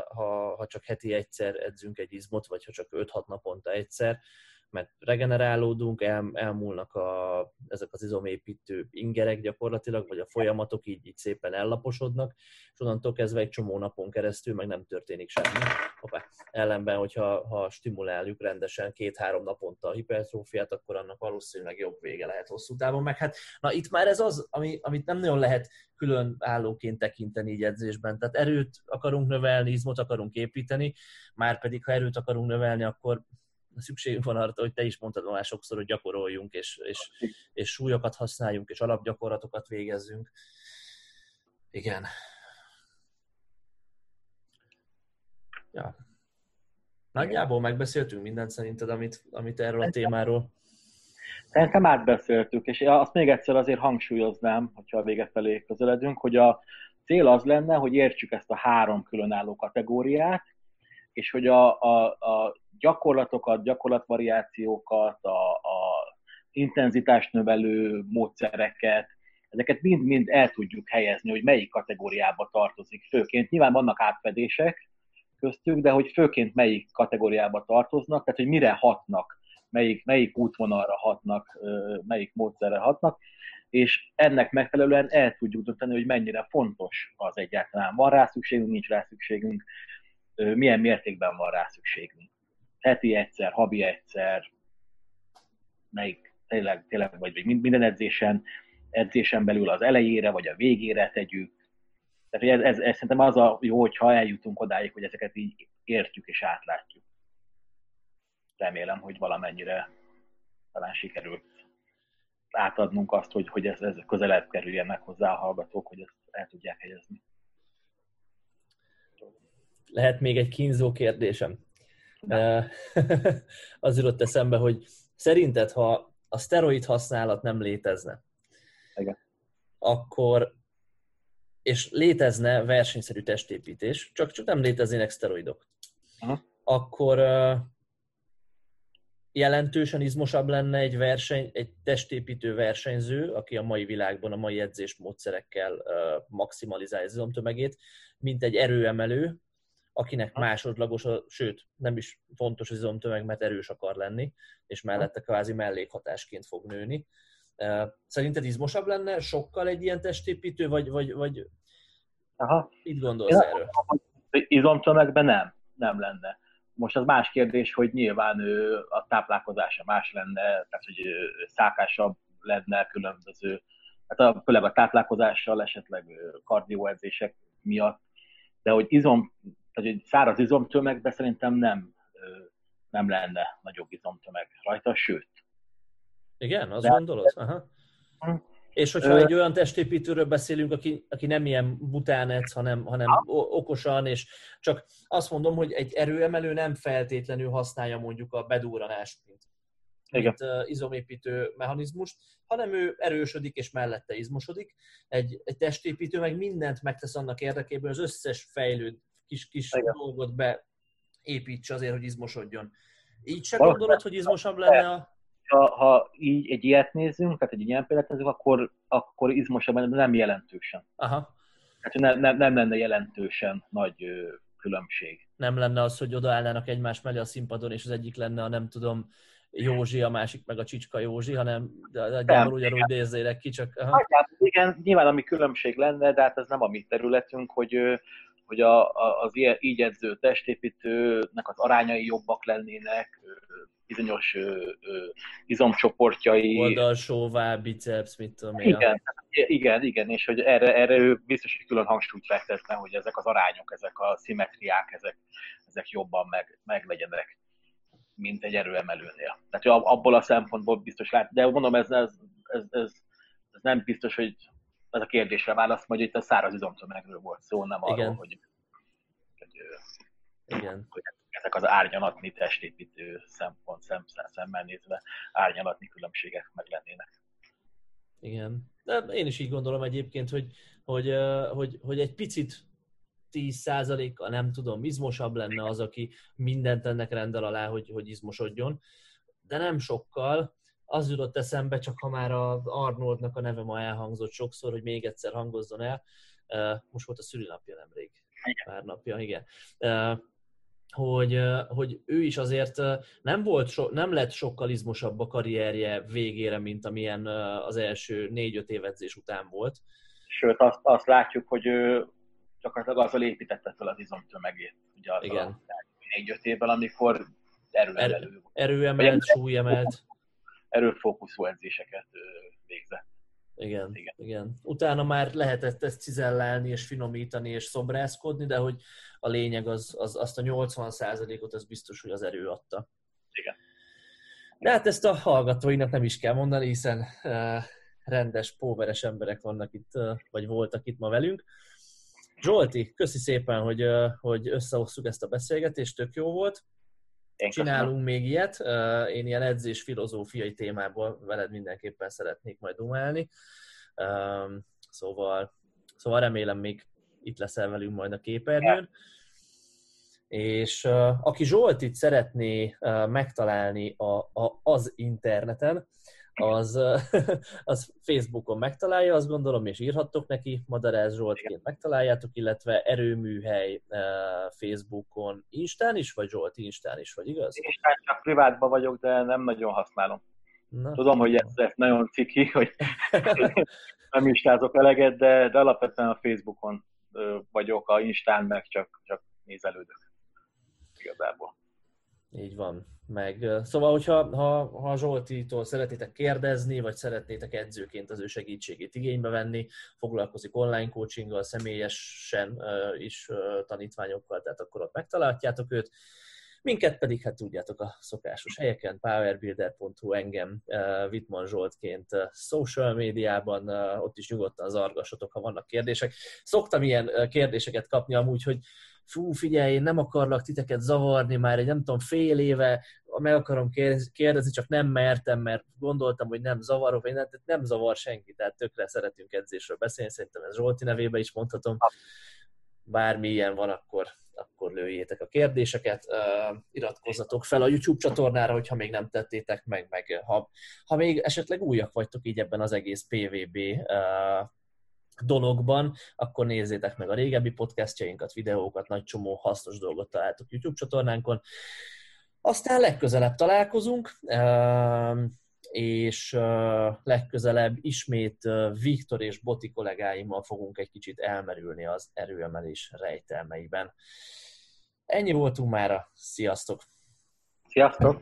ha, ha csak heti egyszer edzünk egy izmot, vagy ha csak 5-6 naponta egyszer, mert regenerálódunk, el, elmúlnak a, ezek az izomépítő ingerek gyakorlatilag, vagy a folyamatok így, így szépen ellaposodnak, és onnantól kezdve egy csomó napon keresztül meg nem történik semmi. Hoppá. Ellenben, hogyha ha stimuláljuk rendesen két-három naponta a hipertrófiát, akkor annak valószínűleg jobb vége lehet hosszú távon. Meg hát, na itt már ez az, ami, amit nem nagyon lehet külön állóként tekinteni így edzésben. Tehát erőt akarunk növelni, izmot akarunk építeni, már pedig ha erőt akarunk növelni, akkor szükségünk van arra, hogy te is mondtad már sokszor, hogy gyakoroljunk, és, és, és súlyokat használjunk, és alapgyakorlatokat végezzünk. Igen. Ja. Nagyjából megbeszéltünk mindent szerinted, amit, amit erről a témáról. Szerintem átbeszéltük, és azt még egyszer azért hangsúlyoznám, hogyha a vége felé közeledünk, hogy a cél az lenne, hogy értsük ezt a három különálló kategóriát, és hogy a, a, a gyakorlatokat, gyakorlatvariációkat, a, a intenzitást növelő módszereket, ezeket mind-mind el tudjuk helyezni, hogy melyik kategóriába tartozik főként. Nyilván vannak átfedések köztük, de hogy főként melyik kategóriába tartoznak, tehát hogy mire hatnak, melyik, melyik útvonalra hatnak, melyik módszerre hatnak, és ennek megfelelően el tudjuk dönteni, hogy mennyire fontos az egyáltalán. Van rá szükségünk, nincs rá szükségünk, milyen mértékben van rá szükségünk. Heti egyszer, havi egyszer, melyik tényleg, tényleg vagy minden edzésen, edzésen belül az elejére, vagy a végére tegyük. Tehát ez, ez, ez szerintem az a jó, hogyha eljutunk odáig, hogy ezeket így értjük és átlátjuk. Remélem, hogy valamennyire talán sikerült átadnunk azt, hogy, hogy ez, ez közelebb kerüljenek hozzá a hallgatók, hogy ezt el tudják helyezni. Lehet még egy kínzó kérdésem. az jutott eszembe, hogy szerinted, ha a szteroid használat nem létezne, Igen. akkor és létezne versenyszerű testépítés, csak, csak nem léteznének szteroidok, Aha. akkor jelentősen izmosabb lenne egy verseny, egy testépítő versenyző, aki a mai világban a mai edzésmódszerekkel maximalizálja az izomtömegét, mint egy erőemelő, akinek másodlagos, a, sőt, nem is fontos az izomtömeg, mert erős akar lenni, és mellette kvázi mellékhatásként fog nőni. Szerinted izmosabb lenne sokkal egy ilyen testépítő, vagy, vagy, vagy Aha. mit gondolsz Én erről? Izomtömegben nem, nem lenne. Most az más kérdés, hogy nyilván ő, a táplálkozása más lenne, tehát hogy szákásabb lenne különböző, hát a, főleg a táplálkozással, esetleg kardióedzések miatt, de hogy izom tehát egy száraz izomtömegben szerintem nem, nem lenne nagyobb izomtömeg rajta, sőt. Igen, azt De, gondolod? Aha. És hogyha egy olyan testépítőről beszélünk, aki, aki nem ilyen butánec, hanem, hanem okosan, és csak azt mondom, hogy egy erőemelő nem feltétlenül használja mondjuk a bedúranást, mint, mint izomépítő mechanizmust, hanem ő erősödik és mellette izmosodik. Egy, egy testépítő meg mindent megtesz annak érdekében, az összes fejlőd kis, kis dolgot beépítse azért, hogy izmosodjon. Így se gondolod, hogy izmosabb lenne a ha, ha így egy ilyet nézzünk, tehát egy ilyen példát nézzük, akkor, akkor izmosabb, de nem jelentősen. Aha. Tehát nem, nem, nem lenne jelentősen nagy különbség. Nem lenne az, hogy odaállnának egymás mellé a színpadon, és az egyik lenne a nem tudom, Józsi, a másik meg a Csicska Józsi, hanem nagyjából ugyanúgy nézzének ki, csak... Aha. Nagyjából, igen, nyilván ami különbség lenne, de hát ez nem a mi területünk, hogy hogy a, a, az ilyen, így edző testépítőnek az arányai jobbak lennének, bizonyos ö, ö, izomcsoportjai. Oldalsóvá, biceps, mit tudom én. Igen, igen, igen, és hogy erre, erre ő biztos, hogy külön hangsúlyt fektetne, hogy ezek az arányok, ezek a szimetriák, ezek, ezek jobban meg, meglegyenek, mint egy erőemelőnél. Tehát abból a szempontból biztos lát, de mondom, ez, ez, ez, ez, ez nem biztos, hogy ez a kérdésre válasz, hogy itt a száraz izomtömegről volt szó, nem arról, Igen. hogy, hogy, Igen. hogy ezek az árnyalatni testépítő szempont szem, szemmel nézve árnyalatni különbségek meg lennének. Igen. De én is így gondolom egyébként, hogy, hogy, hogy, hogy egy picit 10%-kal nem tudom, izmosabb lenne az, aki mindent ennek rendel alá, hogy, hogy izmosodjon, de nem sokkal. Az jutott eszembe, csak ha már a Arnoldnak a neve ma elhangzott sokszor, hogy még egyszer hangozzon el. Most volt a szülinapja nemrég. Pár napja, igen hogy, hogy ő is azért nem, volt so, nem lett sokkal izmosabb a karrierje végére, mint amilyen az első négy-öt évedzés után volt. Sőt, azt, azt látjuk, hogy ő gyakorlatilag azzal építette fel az izomtömegét. Ugye Igen. négy-öt évvel, amikor erőemelő volt. Erőemelt, súlyemelt. Erőfókuszú edzéseket végzett. Igen, igen, igen. Utána már lehetett ezt cizellálni, és finomítani, és szobrászkodni, de hogy a lényeg az, az azt a 80%-ot, az biztos, hogy az erő adta. Igen. De hát ezt a hallgatóinak nem is kell mondani, hiszen uh, rendes, póveres emberek vannak itt, uh, vagy voltak itt ma velünk. Zsolti, köszi szépen, hogy, uh, hogy összehoztuk ezt a beszélgetést, tök jó volt. Én Csinálunk köszönöm. még ilyet. Én ilyen edzés filozófiai témából veled mindenképpen szeretnék majd dumálni. Szóval, szóval remélem még itt leszel velünk majd a képernyőn. És aki Zsoltit szeretné megtalálni a, a, az interneten, az, az Facebookon megtalálja, azt gondolom, és írhattok neki, Madarász Zsoltként megtaláljátok, illetve Erőműhely Facebookon, Instán is, vagy Zsolt Instán is, vagy igaz? Instán csak privátban vagyok, de nem nagyon használom. Na, Tudom, hogy ez, ez nagyon ciki, hogy nem istázok eleget, de, de alapvetően a Facebookon vagyok, a Instán meg csak, csak nézelődök igazából. Így van. Meg, szóval, hogyha ha, ha Zsoltitól szeretnétek kérdezni, vagy szeretnétek edzőként az ő segítségét igénybe venni, foglalkozik online coachinggal, személyesen is tanítványokkal, tehát akkor ott megtaláljátok őt. Minket pedig, hát tudjátok, a szokásos helyeken, powerbuilder.hu engem Vitman Zsoltként social médiában, ott is nyugodtan zargassatok, ha vannak kérdések. Szoktam ilyen kérdéseket kapni amúgy, hogy fú, figyelj, én nem akarlak titeket zavarni már egy nem tudom fél éve, meg akarom kérdezni, csak nem mertem, mert gondoltam, hogy nem zavarok, vagy nem, nem zavar senki, tehát tökre szeretünk edzésről beszélni, szerintem ez Zsolti nevébe is mondhatom. Bármi ilyen van, akkor, akkor lőjétek a kérdéseket, uh, iratkozzatok fel a YouTube csatornára, hogyha még nem tettétek meg, meg ha, ha még esetleg újak vagytok így ebben az egész PVB uh, dologban, akkor nézzétek meg a régebbi podcastjainkat, videókat, nagy csomó hasznos dolgot találtok YouTube csatornánkon. Aztán legközelebb találkozunk, ehm, és legközelebb ismét Viktor és Boti kollégáimmal fogunk egy kicsit elmerülni az erőemelés rejtelmeiben. Ennyi voltunk mára, sziasztok! Sziasztok!